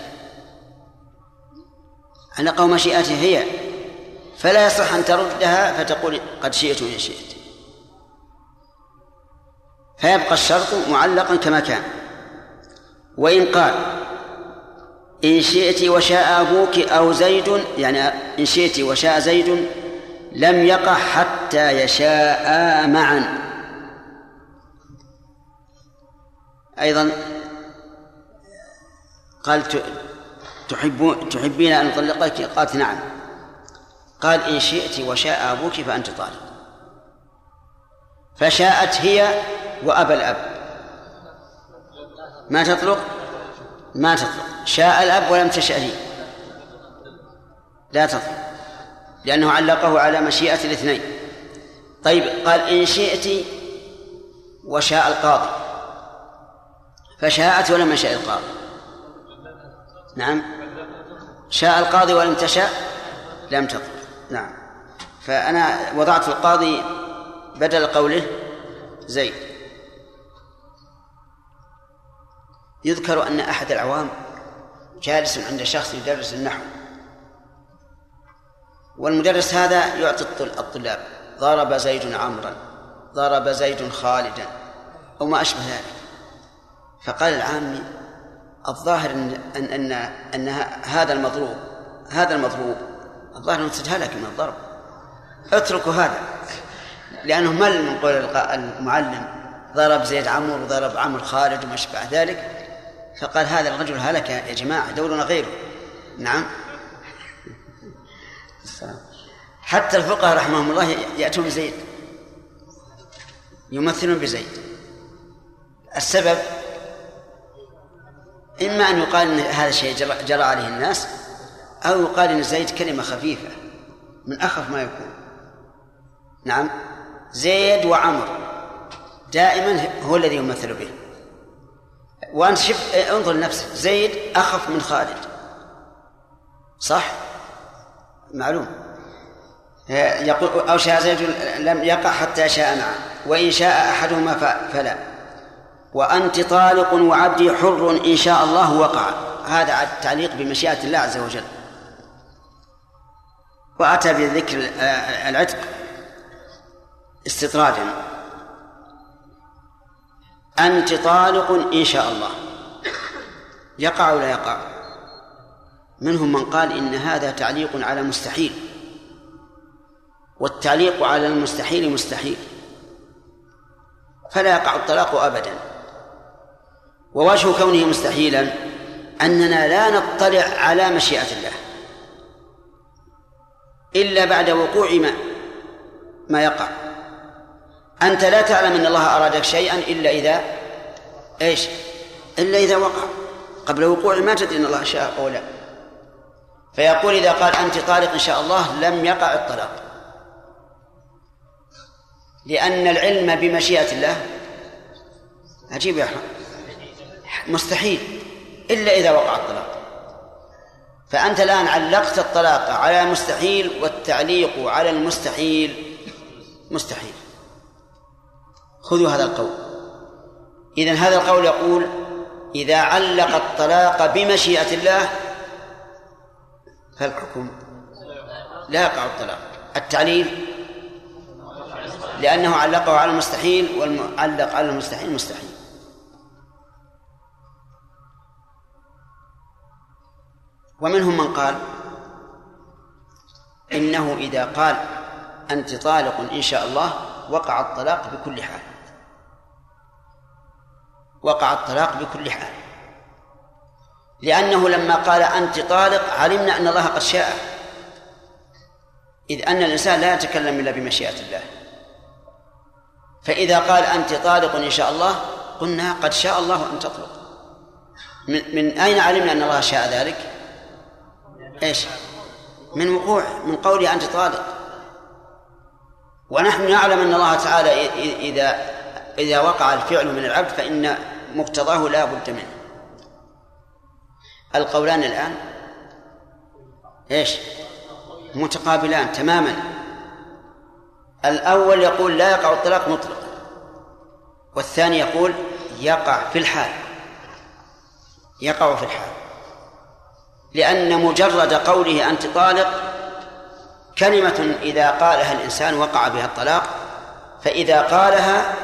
علقه مشيئتها هي. فلا يصح أن تردها فتقول قد شئت إن شئت. فيبقى الشرط معلقا كما كان. وإن قال إن شئت وشاء أبوك أو زيد يعني إن شئت وشاء زيد لم يقع حتى يشاء معا. أيضا قال تحبون تحبين أن أطلقك؟ قالت نعم. قال إن شئت وشاء أبوك فأنت طالق فشاءت هي وأبى الأب. ما تطلق؟ ما تطلق. شاء الأب ولم تشأ لي. لا تطلق. لأنه علقه على مشيئة الاثنين. طيب قال إن شئت وشاء القاضي. فشاءت ولم يشاء القاضي. نعم. شاء القاضي ولم تشاء لم تطلق. نعم. فأنا وضعت القاضي بدل قوله زيد. يذكر أن أحد العوام جالس عند شخص يدرس النحو. والمدرس هذا يعطي الطل- الطلاب. ضرب زيد عمرا ضرب زيد خالدا أو ما أشبه ذلك. فقال العامي الظاهر أن أن, أن هذا المضروب هذا المضروب الظاهر أنه تتهلك من الضرب. اتركوا هذا. لأنه مل من قول المعلم ضرب زيد عمرو وضرب عمرو خالد وما أشبه ذلك. فقال هذا الرجل هلك يا جماعة دورنا غيره. نعم. حتى الفقهاء رحمهم الله يأتون بزيد. يمثلون بزيد. السبب إما أن يقال أن هذا الشيء جرى عليه الناس أو يقال أن زيد كلمة خفيفة من أخف ما يكون. نعم. زيد وعمر دائما هو الذي يمثل به. وأنت شف انظر لنفسك. زيد أخف من خالد. صح؟ معلوم. يقول أو شاء زيد لم يقع حتى شاء نعم وإن شاء أحدهما فلا. وأنت طالق وعبدي حر إن شاء الله وقع. هذا التعليق بمشيئة الله عز وجل. وأتى بذكر العتق استطرادا. أنت طالق إن شاء الله. يقع ولا يقع؟ منهم من قال إن هذا تعليق على مستحيل. والتعليق على المستحيل مستحيل. فلا يقع الطلاق أبدا. ووجه كونه مستحيلا أننا لا نطلع على مشيئة الله. إلا بعد وقوع ما ما يقع. أنت لا تعلم أن الله أرادك شيئا إلا إذا إيش؟ إلا إذا وقع. قبل وقوعه ما تدري أن الله شاء أو لا. فيقول إذا قال أنت طالق إن شاء الله لم يقع الطلاق. لأن العلم بمشيئة الله عجيب يا أحمد مستحيل. إلا إذا وقع الطلاق. فأنت الآن علقت الطلاق على المستحيل والتعليق على المستحيل. مستحيل. خذوا هذا القول. إذا هذا القول يقول إذا علق الطلاق بمشيئة الله فالحكم لا يقع الطلاق. التعليل لأنه علقه على المستحيل والمعلق على المستحيل مستحيل. ومنهم من قال إنه إذا قال أنت طالق إن شاء الله وقع الطلاق بكل حال. وقع الطلاق بكل حال. لأنه لما قال أنت طالق علمنا أن الله قد شاء. إذ أن الإنسان لا يتكلم إلا بمشيئة الله. فإذا قال أنت طالق إن شاء الله قلنا قد شاء الله أن تطلق. من, من أين علمنا أن الله شاء ذلك؟ إيش؟ من وقوع من قوله أنت طالق ونحن نعلم أن الله تعالى إذا إذا وقع الفعل من العبد فإن مقتضاه لا بد منه. القولان الآن إيش؟ متقابلان تماما. الأول يقول لا يقع الطلاق مطلقا. والثاني يقول يقع في الحال. يقع في الحال. لأن مجرد قوله أنت طالق كلمة إذا قالها الإنسان وقع بها الطلاق فإذا قالها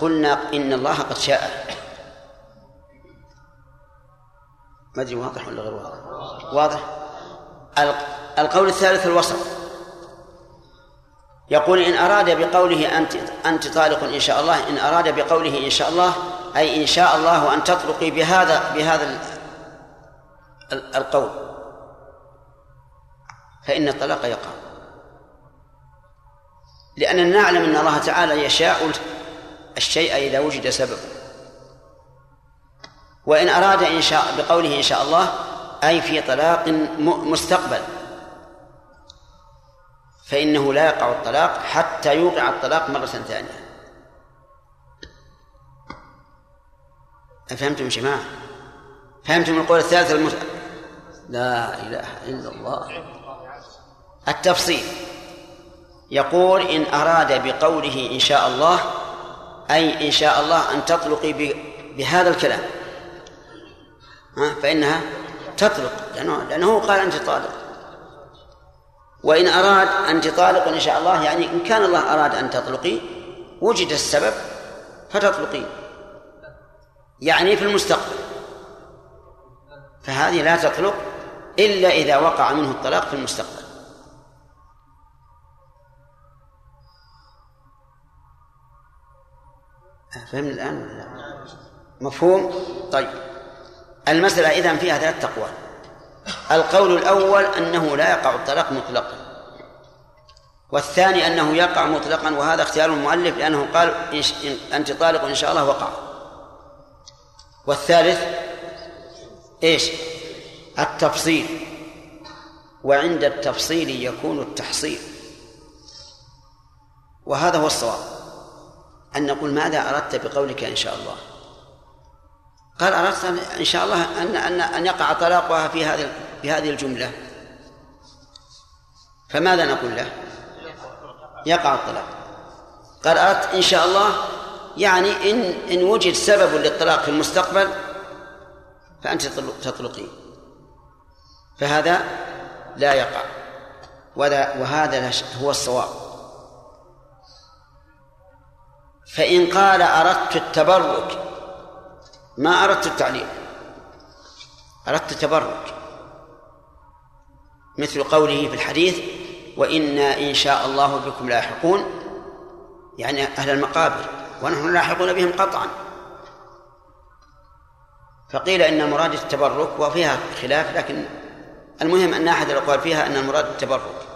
قلنا إن الله قد شاء. ما أدري واضح ولا غير واضح؟ واضح. القول الثالث الوسط. يقول إن أراد بقوله أنت أنت طالق إن شاء الله إن أراد بقوله إن شاء الله أي إن شاء الله أن تطلقي بهذا بهذا القول. فإن الطلاق يقع. لأننا نعلم أن الله تعالى يشاء الشيء إذا وجد سببه وإن أراد إن شاء بقوله إن شاء الله أي في طلاق مستقبل. فإنه لا يقع الطلاق حتى يوقع الطلاق مرة ثانية. أفهمتم يا جماعة؟ فهمتم القول الثالث المت... لا إله إلا الله. التفصيل. يقول إن أراد بقوله إن شاء الله أي إن شاء الله أن تطلقي. بهذا الكلام. ها؟ فإنها تطلق لأنه, لأنه قال أنت طالق. وإن أراد أنت طالق إن شاء الله يعني إن كان الله أراد أن تطلقي وجد السبب فتطلقين يعني في المستقبل. فهذه لا تطلق إلا إذا وقع منه الطلاق في المستقبل. فهمنا الآن؟ مفهوم؟ طيب. المسألة إذا فيها ثلاث أقوال. القول الأول أنه لا يقع الطلاق مطلقا. والثاني أنه يقع مطلقا وهذا اختيار المؤلف لأنه قال أنت طالق إن شاء الله وقع. والثالث إيش؟ التفصيل. وعند التفصيل يكون التحصيل. وهذا هو الصواب. أن نقول ماذا أردت بقولك إن شاء الله. قال أردت إن شاء الله أن أن أن يقع طلاقها في هذه في هذه الجملة. فماذا نقول له؟ يقع الطلاق. قال أردت إن شاء الله يعني إن إن وجد سبب للطلاق في المستقبل فأنت تطلقين. فهذا لا يقع. وهذا وهذا هو الصواب. فإن قال أردت التبرك ما أردت التعليق أردت التبرك. مثل قوله في الحديث وإنا إن شاء الله بكم لاحقون. يعني أهل المقابر. ونحن لاحقون بهم قطعا. فقيل إن المراد التبرك وفيها خلاف لكن المهم أن أحد الأقوال فيها أن المراد التبرك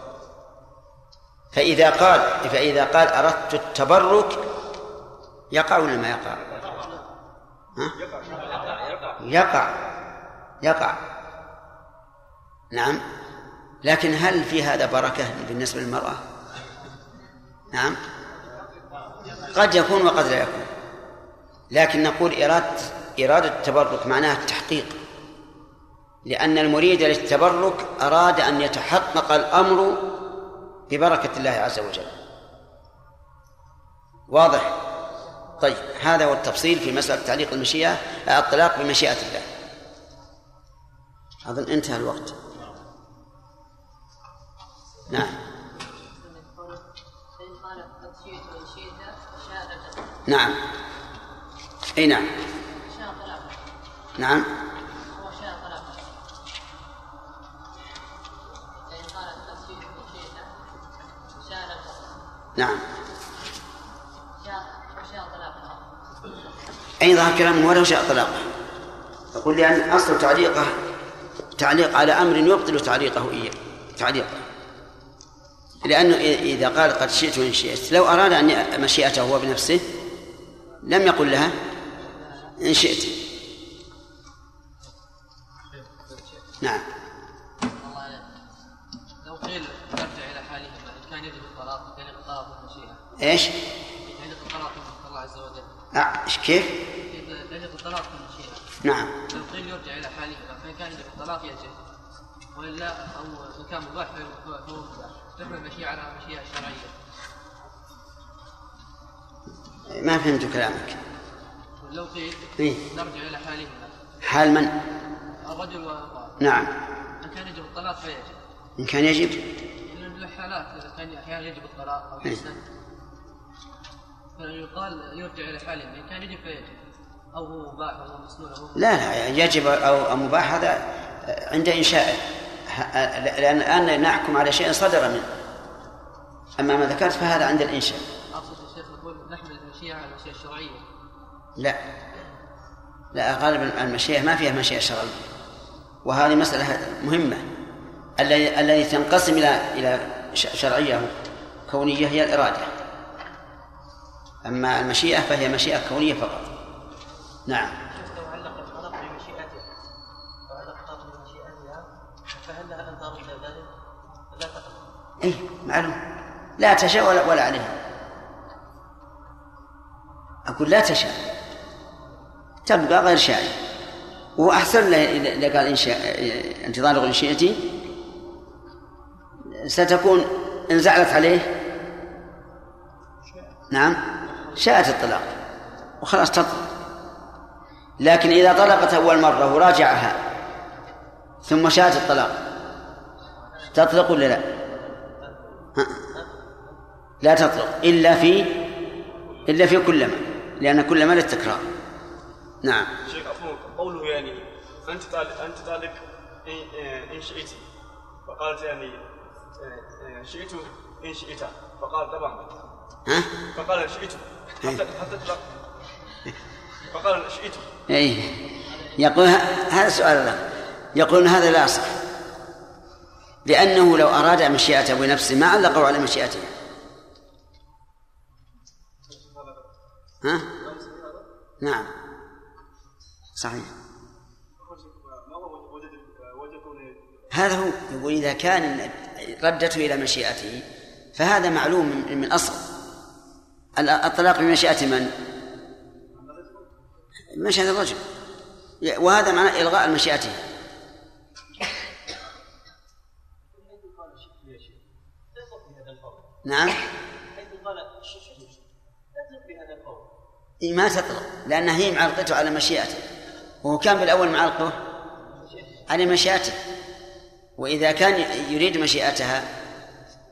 فإذا قال فإذا قال أردت التبرك يقع ولا ما يقع؟ ها؟ يقع يقع نعم لكن هل في هذا بركة بالنسبة للمرأة؟ نعم قد يكون وقد لا يكون لكن نقول إرادة إرادة التبرك معناها التحقيق. لأن المريد للتبرك أراد أن يتحقق الأمر ببركة الله عز وجل. واضح؟ طيب هذا هو التفصيل في مسألة تعليق المشيئة الطلاق بمشيئة الله. أظن انتهى الوقت. نعم. نعم. إي نعم. نعم. نعم. أي ظهر كلام ولو شاء طلاقه يقول لأن أصل تعليقه تعليق على أمر يبطل تعليقه إياه تعليقه. لأنه إذا قال قد شئت وإن شئت لو أراد أن مشيئته هو بنفسه لم يقل لها إن شئت. إيش؟ يجب الطلاق من الله عز وجل آه. إيش كيف؟ يجب الطلاق نعم لو قيل يرجع إلى حالهما فإن كان يجب الطلاق يجب وإلا أو ان كان مباح فهو مباح تحمل المشيئه على المشيئه الشرعيه ما فهمت كلامك لو قيل إيه؟ نرجع إلى حالهما حال من؟ الرجل والمراه نعم إن كان يجب الطلاق فيجب إن كان يجب لأن الحالات إذا كان أحيانا يجب الطلاق أو إيه. فيقال يرجع إلى حاله إن كان يجب فيجب أو هو مباح أو هو مسنون هو لا لا يجب أو مباح هذا عند إنشائه ه- لأن الآن نحكم على شيء صدر منه. أما ما ذكرت فهذا عند الإنشاء. أقصد الشيخ نقول نحمل المشيئة على المشيئة الشرعية. لا. لا غالبا المشيئة ما فيها مشيئة شرعية. وهذه مسألة مهمة. الذي الذي تنقسم إلى إلى شرعية كونية هي الإرادة. أما المشيئة فهي مشيئة كونية فقط. نعم. لو علق الطلاق بمشيئتها لو علق الطلاق بمشيئتها فهل لها أن ترد ذلك؟ لا تقبل إيه معلوم. لا تشاء ولا, ولا عليها. أقول لا تشاء. تبقى غير شاء. وأحسن له إذا قال إن شاء أنت طالق إن شئتي ستكون إن زعلت عليه. نعم. شاءت الطلاق وخلاص تطلق لكن إذا طلقت أول مرة وراجعها ثم شاءت الطلاق تطلق ولا لا؟ ها؟ لا تطلق إلا في إلا في كلما لأن كلما للتكرار. نعم. شيخ عفوا قوله يعني أنت طالق أنت طالق إن إن شئت. فقالت يعني آه، آه، شئت إن شئت. فقال طبعا. ها؟ فقال شئت. حتى فقال شئت أي يقول ه- هذا سؤال الله. يقولون هذا لا يصح لأنه لو أراد مشيئته بنفسه ما علقوا على مشيئته. ها؟ نعم. صحيح. هذا هو. يقول إذا كان ردته إلى مشيئته فهذا معلوم من, أصل الطلاق بمشيئة من؟ مشيئة الرجل. وهذا معناه إلغاء مشيئته نعم. إيه ما تطلق لأن هي معلقته على مشيئته. وهو كان بالأول معلقه على مشيئته. وإذا كان يريد مشيئتها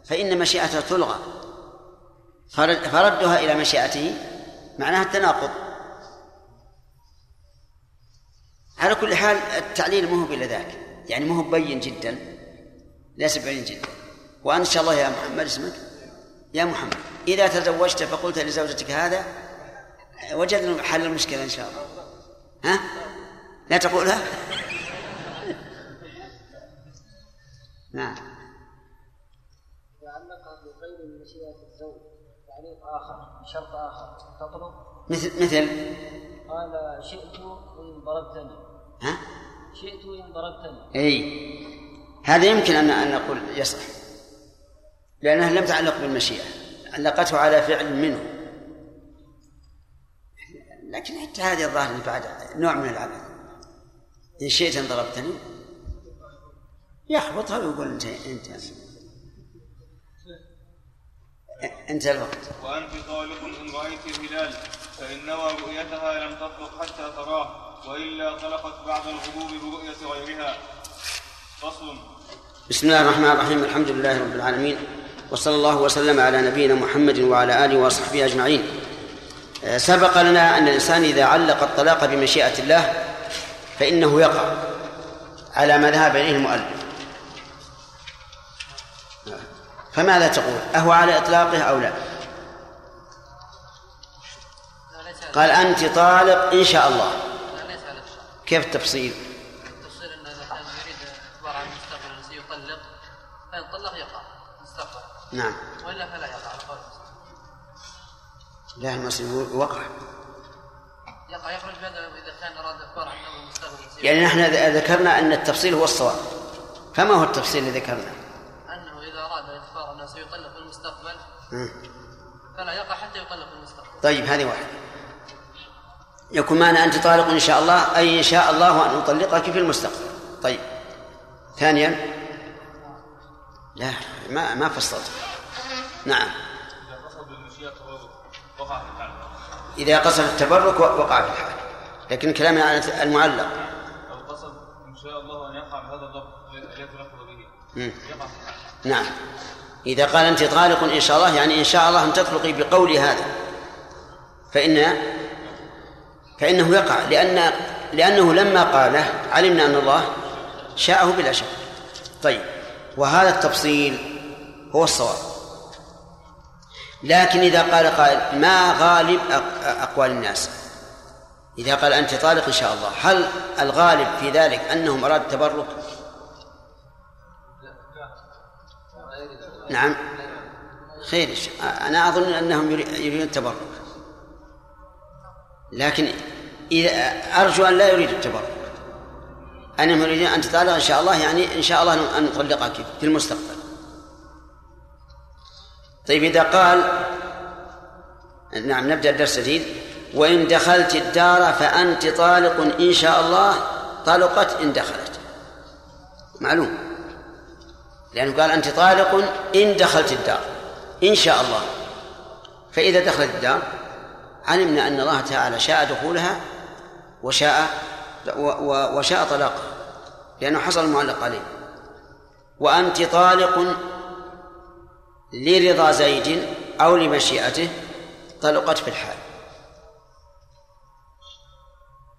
فإن مشيئته تلغى. فردها إلى مشيئته معناها التناقض. على كل حال التعليل ما هو إلا ذاك يعني ما هو بين جدا ليس بين جدا. وأن شاء الله يا محمد اسمك؟ يا محمد. إذا تزوجت فقلت لزوجتك هذا وجدنا حل المشكلة إن شاء الله. ها؟ لا تقولها؟ (laughs) نعم تعلق بغير مشيئة الزوج تعليق آخر بشرط آخر. تطلب؟ مثل مثل؟ قال شئت إن ضربتني. ها؟ شئت إن ضربتني. إي. هذا يمكن ان أن نقول يصح. لانها لم تعلق بالمشيئة. علقته على فعل منه. لكن حتى هذه الظاهر بعد نوع من العبث إن شئت إن ضربتني يحبطها ويقول انت انت انتهى الوقت. وأنت طالق إن رأيت الهلال فإن نوى رؤيتها لم تطلق حتى تراه وإلا طلقت بعد الغروب برؤية غيرها. فصل. بسم الله الرحمن الرحيم الحمد لله رب العالمين وصلى الله وسلم على نبينا محمد وعلى آله وصحبه أجمعين. آه، سبق لنا أن الإنسان إذا علق الطلاق بمشيئة الله فإنه يقع على ما ذهب إليه المؤلف. فماذا تقول؟ أهو على إطلاقه أو لا؟ قال أنت طالق إن شاء الله. كيف التفصيل؟ التفصيل كان يريد أخبار عن المستقبل سيطلق طلق يقع مستقبل. نعم. وإلا فلا يقع. لا المسلم وقع. يقع يخرج هذا إذا كان أراد أخبار عن المستقبل. يعني نحن ذكرنا أن التفصيل هو الصواب. فما هو التفصيل اللي ذكرنا انه اذا اراد سيطلق في المستقبل. فلا يقع حتى يطلق في المستقبل. طيب هذه واحدة. يكون معنا أنت طالق إن شاء الله أي إن شاء الله أن أطلقك في المستقبل. طيب. ثانيا. لا ما ما فصلت. نعم. إذا قصد بالمشيئة تورط وقع في الحال إذا قصد التبرك وقع في الحال. لكن كلامنا عن المعلق. أو قصد إن شاء الله أن يقع بهذا اللفظ الذي يتلفظ به. يقع في الحال. نعم. إذا قال أنت طالق إن شاء الله يعني إن شاء الله أن تطلقي بقولي هذا. فإن فإنه يقع لأن لأنه لما قاله علمنا أن الله شاءه بلا شك. طيب وهذا التفصيل هو الصواب. لكن إذا قال قائل ما غالب أق- أقوال الناس؟ إذا قال أنت طالق إن شاء الله هل الغالب في ذلك أنهم أرادوا التبرك؟ نعم. خير. أنا أظن أنهم يريدون التبرك. لكن إذا أرجو أن لا يريد التبرك. أنهم يريدون أن تطالق إن شاء الله يعني إن شاء الله أن نطلقك في المستقبل. طيب إذا قال نعم نبدأ الدرس الجديد وإن دخلت الدار فأنت طالق إن شاء الله طلقت إن دخلت. معلوم؟ لأنه قال أنت طالق إن دخلت الدار إن شاء الله. فإذا دخلت الدار علمنا أن الله تعالى شاء دخولها وشاء وشاء طلاقها لأنه حصل المعلق عليه. وأنت طالق لرضا زيد أو لمشيئته طلقت في الحال.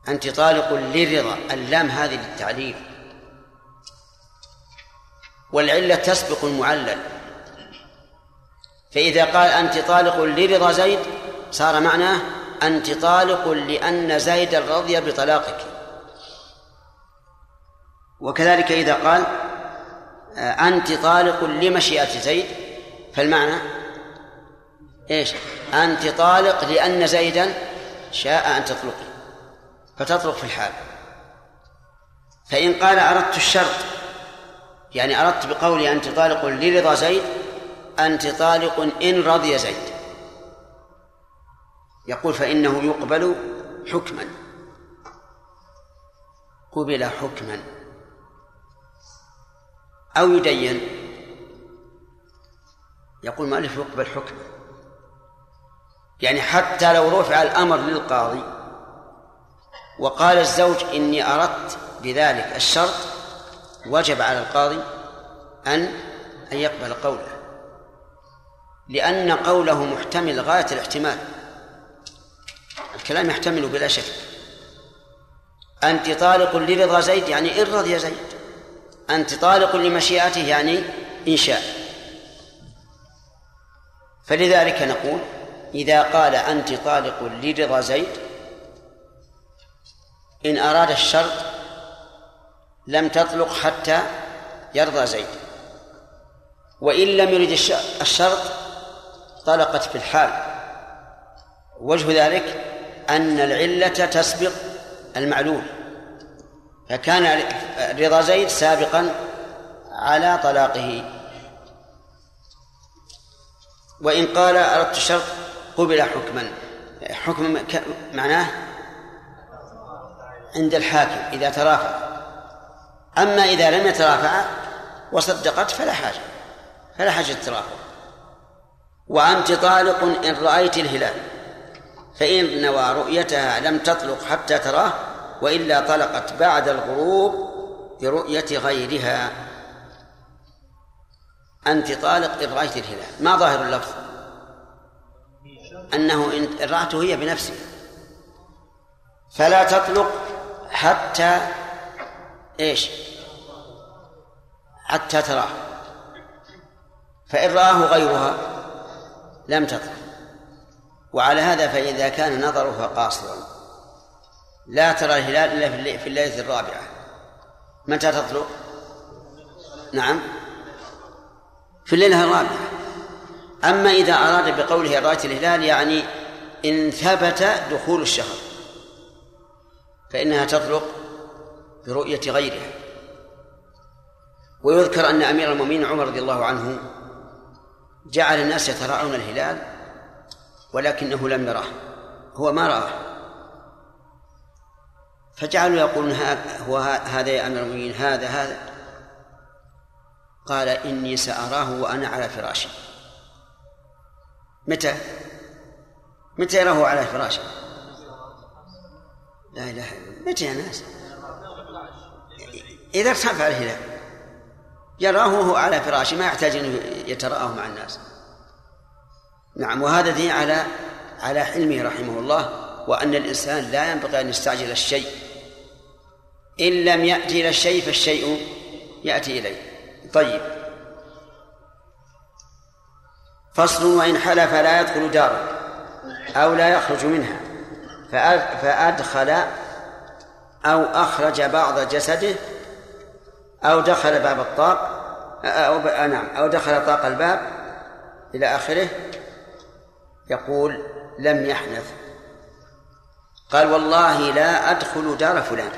أنت طالق للرضا اللام هذه للتعليل. والعلة تسبق المعلل. فإذا قال أنت طالق لرضا زيد صار معناه أنت طالق لأن زيدا رضي بطلاقك. وكذلك إذا قال أنت طالق لمشيئة زيد فالمعنى إيش؟ أنت طالق لأن زيدا شاء أن تطلقي فتطلق في الحال. فإن قال أردت الشرط يعني أردت بقولي أنت طالق لرضا زيد أنت طالق إن رضي زيد. يقول فإنه يقبل حكما. قبل حكما. أو يدين. يقول مالك يقبل حكما. يعني حتى لو رفع الأمر للقاضي وقال الزوج إني أردت بذلك الشرط وجب على القاضي أن أن يقبل قوله. لأن قوله محتمل غاية الاحتمال. الكلام يحتمل بلا شك. أنت طالق لرضا زيد يعني إن رضي زيد. أنت طالق لمشيئته يعني إن شاء. فلذلك نقول إذا قال أنت طالق لرضا زيد إن أراد الشرط لم تطلق حتى يرضى زيد. وإن لم يرد الشرط طلقت في الحال. وجه ذلك أن العلة تسبق المعلول. فكان رضا زيد سابقا على طلاقه. وإن قال أردت الشرط قبل حكما. حكم معناه عند الحاكم إذا ترافع أما إذا لم يترافع وصدقت فلا حاجة فلا حاجة ترافع وأنت طالق إن رأيت الهلال فإن نوى رؤيتها لم تطلق حتى تراه وإلا طلقت بعد الغروب برؤية غيرها. أنت طالق إن رأيت الهلال. ما ظاهر اللفظ؟ أنه إن رأته هي بنفسها فلا تطلق حتى إيش؟ حتى تراه. فإن رآه غيرها لم تطلق وعلى هذا فإذا كان نظرها قاصرا لا ترى الهلال إلا في الليلة الرابعة. متى تطلق؟ نعم. في الليلة الرابعة. أما إذا أراد بقوله رأيت الهلال يعني إن ثبت دخول الشهر. فإنها تطلق برؤية غيرها ويذكر أن أمير المؤمنين عمر رضي الله عنه جعل الناس يتراءون الهلال ولكنه لم يراه هو ما رآه فجعلوا يقولون هو هذا يا أمير المؤمنين هذا هذا. قال إني سأراه وأنا على فراشي. متى؟ متى يراه على فراشه؟ لا إله إلا الله. متى يا ناس؟ إذا ارتفع الهلال يراه وهو على فراشه ما يحتاج أن يتراءاه مع الناس. نعم وهذا دين على على حلمه رحمه الله وأن الإنسان لا ينبغي أن يستعجل الشيء. إن لم يأتي إلى الشيء فالشيء يأتي إليه. طيب. فصل وإن حلف لا يدخل داره أو لا يخرج منها فأد- فأدخل أو أخرج بعض جسده أو دخل باب الطاق أو آه نعم أو دخل طاق الباب إلى آخره يقول لم يحنث. قال والله لا أدخل دار فلان.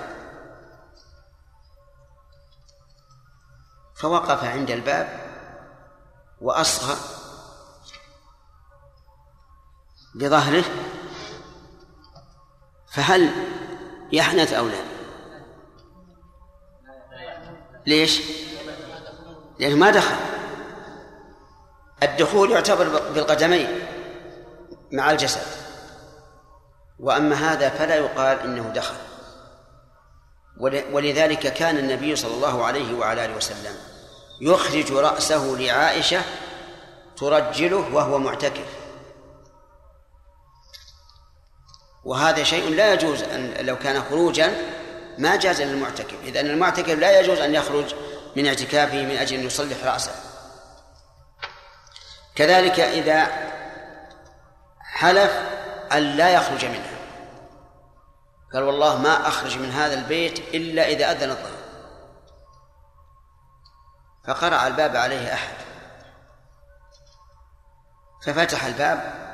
فوقف عند الباب وأصغى بظهره فهل يحنث أو لا؟ ليش؟ لأنه ما دخل. الدخول يعتبر بالقدمين مع الجسد. وأما هذا فلا يقال إنه دخل. ول- ولذلك كان النبي صلى الله عليه وعلى آله وسلم يخرج رأسه لعائشة ترجله وهو معتكف. وهذا شيء لا يجوز أن لو كان خروجا ما جاز للمعتكف. إذا المعتكف لا يجوز أن يخرج من اعتكافه من أجل أن يصلح رأسه. كذلك إذا حلف أن لا يخرج منها. قال والله ما أخرج من هذا البيت إلا إذا أذن الظهر. فقرع الباب عليه أحد. ففتح الباب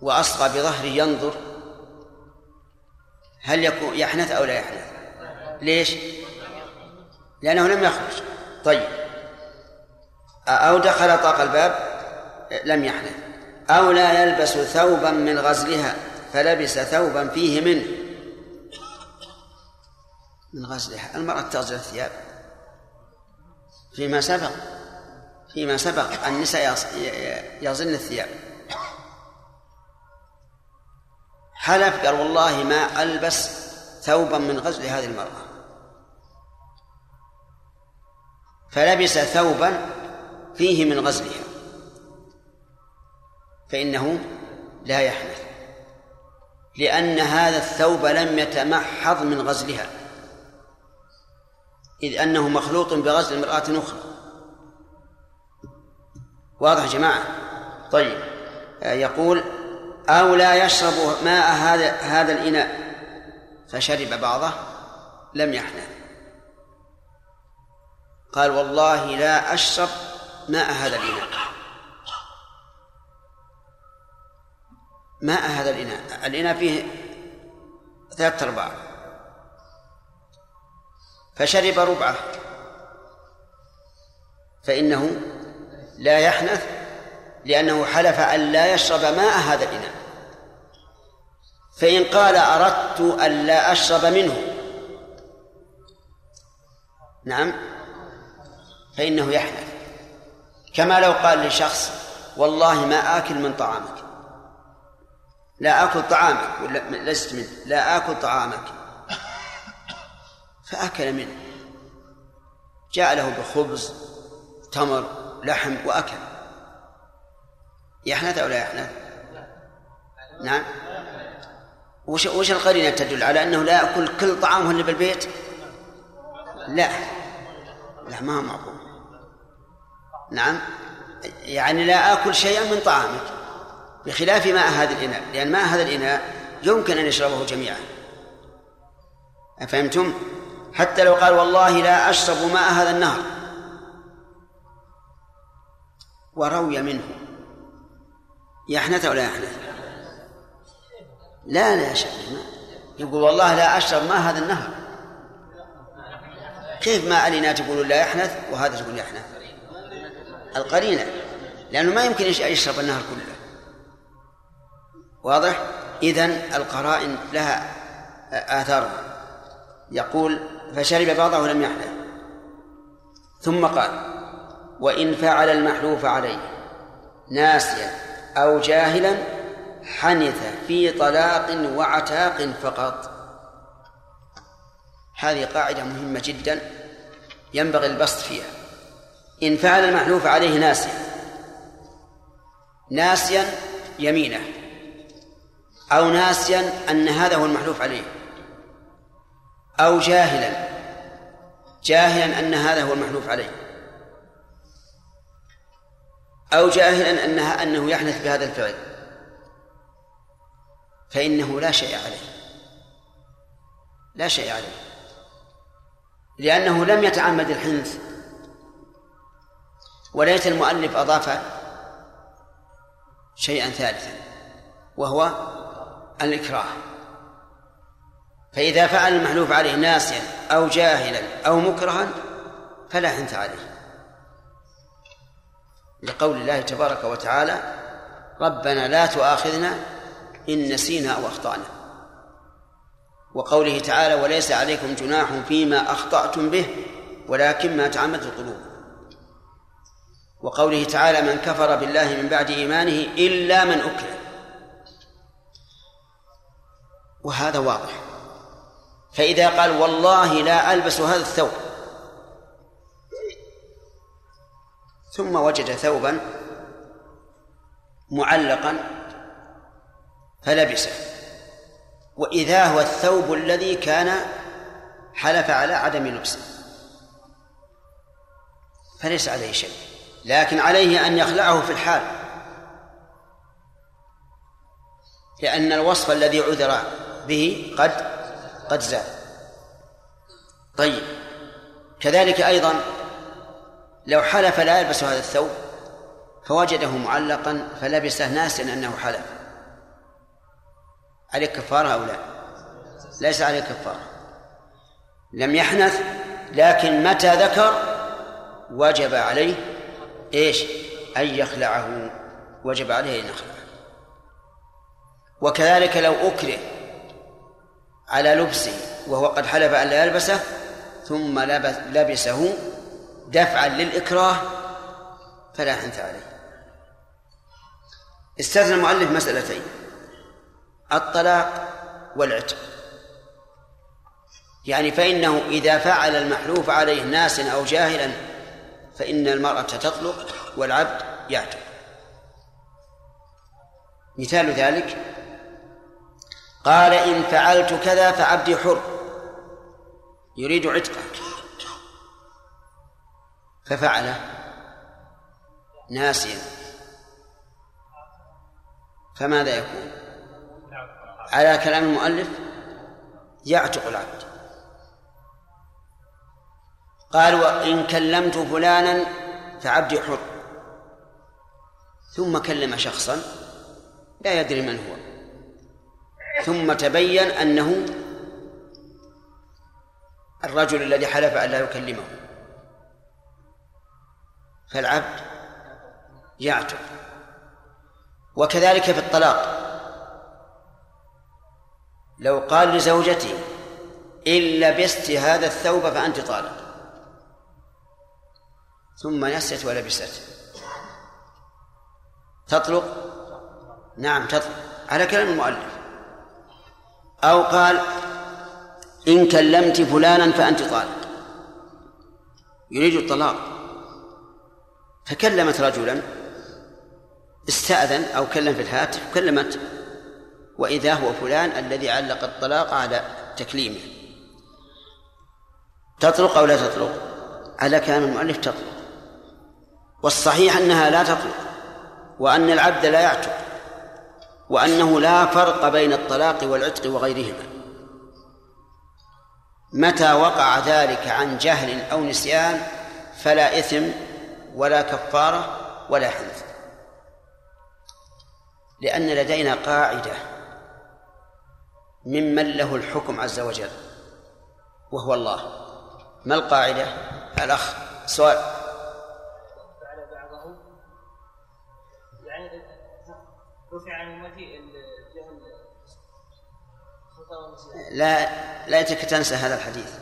وأصغى بظهره ينظر هل يكون يحنث أو لا يحنث؟ ليش؟ لأنه لم يخرج. طيب. أو دخل طاق الباب لم يحنث. أو لا يلبس ثوبا من غزلها فلبس ثوبا فيه منه من غزلها. المرأة تغزل الثياب. فيما سبق فيما سبق النساء يغزلن الثياب. حلف قال والله ما ألبس ثوبا من غزل هذه المرأة. فلبس ثوبا فيه من غزلها. فإنه لا يحنث لأن هذا الثوب لم يتمحض من غزلها إذ أنه مخلوط بغزل امرأة أخرى. واضح يا جماعة؟ طيب آه، يقول أو لا يشرب ماء هذا هذا الإناء فشرب بعضه لم يحنث. قال والله لا أشرب ماء هذا الإناء. ماء هذا الإناء الإناء فيه ثلاثة أرباع. فشرب ربعه فإنه لا يحنث لأنه حلف أن لا يشرب ماء هذا الإناء. فإن قال أردت أن لا أشرب منه. نعم. فإنه يحنث كما لو قال لشخص والله ما آكل من طعامك. لا آكل طعامك ولا لست منه. لا آكل طعامك. فأكل منه. جاء له بخبز تمر لحم وأكل. يحنث أو لا يحنث؟ نعم. وش وش القرينة تدل على أنه لا يأكل كل طعامه اللي بالبيت؟ لا. لا ما هو معقول نعم. يعني لا آكل شيئا من طعامك بخلاف ماء هذا الإناء لأن ماء هذا الإناء يمكن أن يشربه جميعا. أفهمتم؟ حتى لو قال والله لا أشرب ماء هذا النهر. وروي منه. يحنث أو لا يحنث؟ لا لا يا شيخ يقول والله لا أشرب ماء هذا النهر. كيف ما علينا تقول لا يحنث وهذا تقول يحنث؟ القرينة لأنه ما يمكن يشرب النهر كله. واضح؟ إذن القرائن لها آثار. يقول فشرب بعضه لم يحنث. ثم قال وإن فعل المحلوف عليه ناسيا. أو جاهلا حنث في طلاق وعتاق فقط. هذه قاعدة مهمة جدا ينبغي البسط فيها. إن فعل المحلوف عليه ناسيا. ناسيا يمينه. أو ناسيا أن هذا هو المحلوف عليه. أو جاهلا. جاهلا أن هذا هو المحلوف عليه. أو جاهلا أنها أنه يحنث بهذا الفعل. فإنه لا شيء عليه. لا شيء عليه. لأنه لم يتعمد الحنث. وليت المؤلف أضاف شيئا ثالثا وهو الإكراه. فإذا فعل المحلوف عليه ناسيا أو جاهلا أو مكرها فلا حنث عليه. لقول الله تبارك وتعالى ربنا لا تؤاخذنا إن نسينا أو أخطأنا. وقوله تعالى وليس عليكم جناح فيما أخطأتم به ولكن ما تعمدت القلوب. وقوله تعالى من كفر بالله من بعد إيمانه إلا من أكره. وهذا واضح. فإذا قال والله لا ألبس هذا الثوب ثم وجد ثوبا معلقا فلبسه. وإذا هو الثوب الذي كان حلف على عدم لبسه. فليس عليه شيء. لكن عليه أن يخلعه في الحال. لأن الوصف الذي عذر به قد قد زال طيب. كذلك أيضا لو حلف لا يلبس هذا الثوب فوجده معلقا فلبسه ناسا أنه حلف. عليه كفارة أو لا؟ ليس عليه كفارة. لم يحنث لكن متى ذكر؟ وجب عليه إيش؟ أن يخلعه. وجب عليه أن يخلعه. وكذلك لو أكره على لبسه وهو قد حلف أن لا يلبسه ثم لبس لبسه دفعا للإكراه فلا حنث عليه. استثنى المؤلف مسألتين الطلاق والعتق. يعني فإنه إذا فعل المحلوف عليه ناس أو جاهلا فإن المرأة تطلق والعبد يعتق. مثال ذلك قال إن فعلت كذا فعبدي حر يريد عتقه ففعله ناسيا. فماذا يكون؟ على كلام المؤلف يعتق العبد. قال وإن كلمت فلانا فعبدي حر. ثم كلم شخصا لا يدري من هو. ثم تبين أنه الرجل الذي حلف أن لا يكلمه. فالعبد يعتق. وكذلك في الطلاق. لو قال لزوجتي إن لبست هذا الثوب فأنت طالق. ثم نست ولبست. تطلق؟ نعم تطلق. على كلام المؤلف. أو قال إن كلمت فلانا فأنت طالق. يريد الطلاق. فكلمت رجلا استأذن أو كلم في الهاتف كلمت وإذا هو فلان الذي علق الطلاق على تكليمه. تطلق أو لا تطلق؟ على كلام المؤلف تطلق. والصحيح أنها لا تطلق وأن العبد لا يعتق وأنه لا فرق بين الطلاق والعتق وغيرهما. متى وقع ذلك عن جهل أو نسيان فلا إثم ولا كفارة ولا حنث لأن لدينا قاعدة ممن له الحكم عز وجل وهو الله. ما القاعدة؟ الأخ سؤال. فعل بعضه يعني رفع عن خطا ونسيان لا ليتك تنسى هذا الحديث.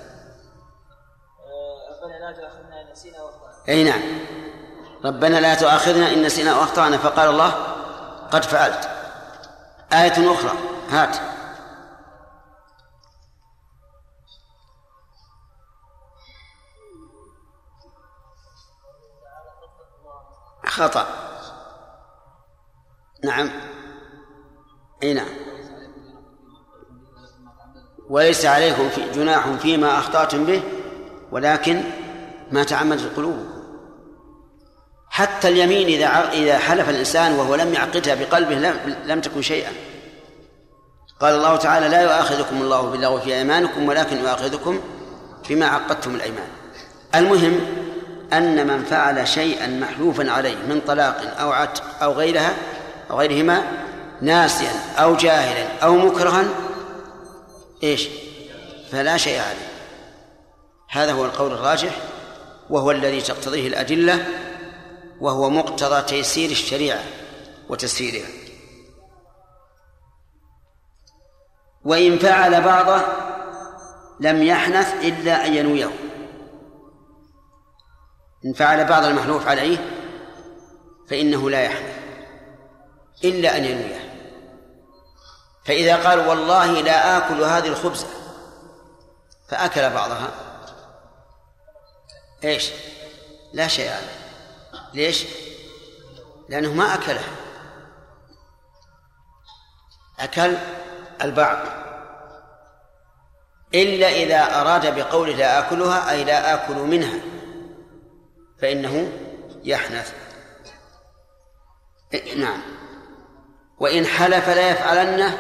ربنا لا تؤاخذنا نسينا واخطانا أي نعم. ربنا لا تؤاخذنا إن نسينا أو أخطأنا. فقال الله قد فعلت. آية أخرى. هات. خطأ. نعم. أي نعم. وليس عليكم في جناح فيما أخطأتم به ولكن ما تعمدت القلوب حتى اليمين إذا إذا حلف الإنسان وهو لم يعقدها بقلبه لم, لم تكن شيئا. قال الله تعالى لا يؤاخذكم الله باللغو في أيمانكم ولكن يؤاخذكم بما عقدتم الأيمان. المهم أن من فعل شيئا محلوفا عليه من طلاق أو عتق أو غيرها أو غيرهما ناسيا أو جاهلا أو مكرها إيش؟ فلا شيء عليه. هذا هو القول الراجح وهو الذي تقتضيه الأدلة وهو مقتضى تيسير الشريعة وتسهيلها وإن فعل بعضه لم يحنث إلا أن ينويه. إن فعل بعض المحلوف عليه فإنه لا يحنث إلا أن ينويه. فإذا قال والله لا آكل هذه الخبزة فأكل بعضها. إيش؟ لا شيء عليه. ليش؟ لأنه ما أكلها أكل البعض. إلا إذا أراد بقوله لا آكلها أي لا آكل منها. فإنه يحنث. نعم. وإن حلف لا يفعلنه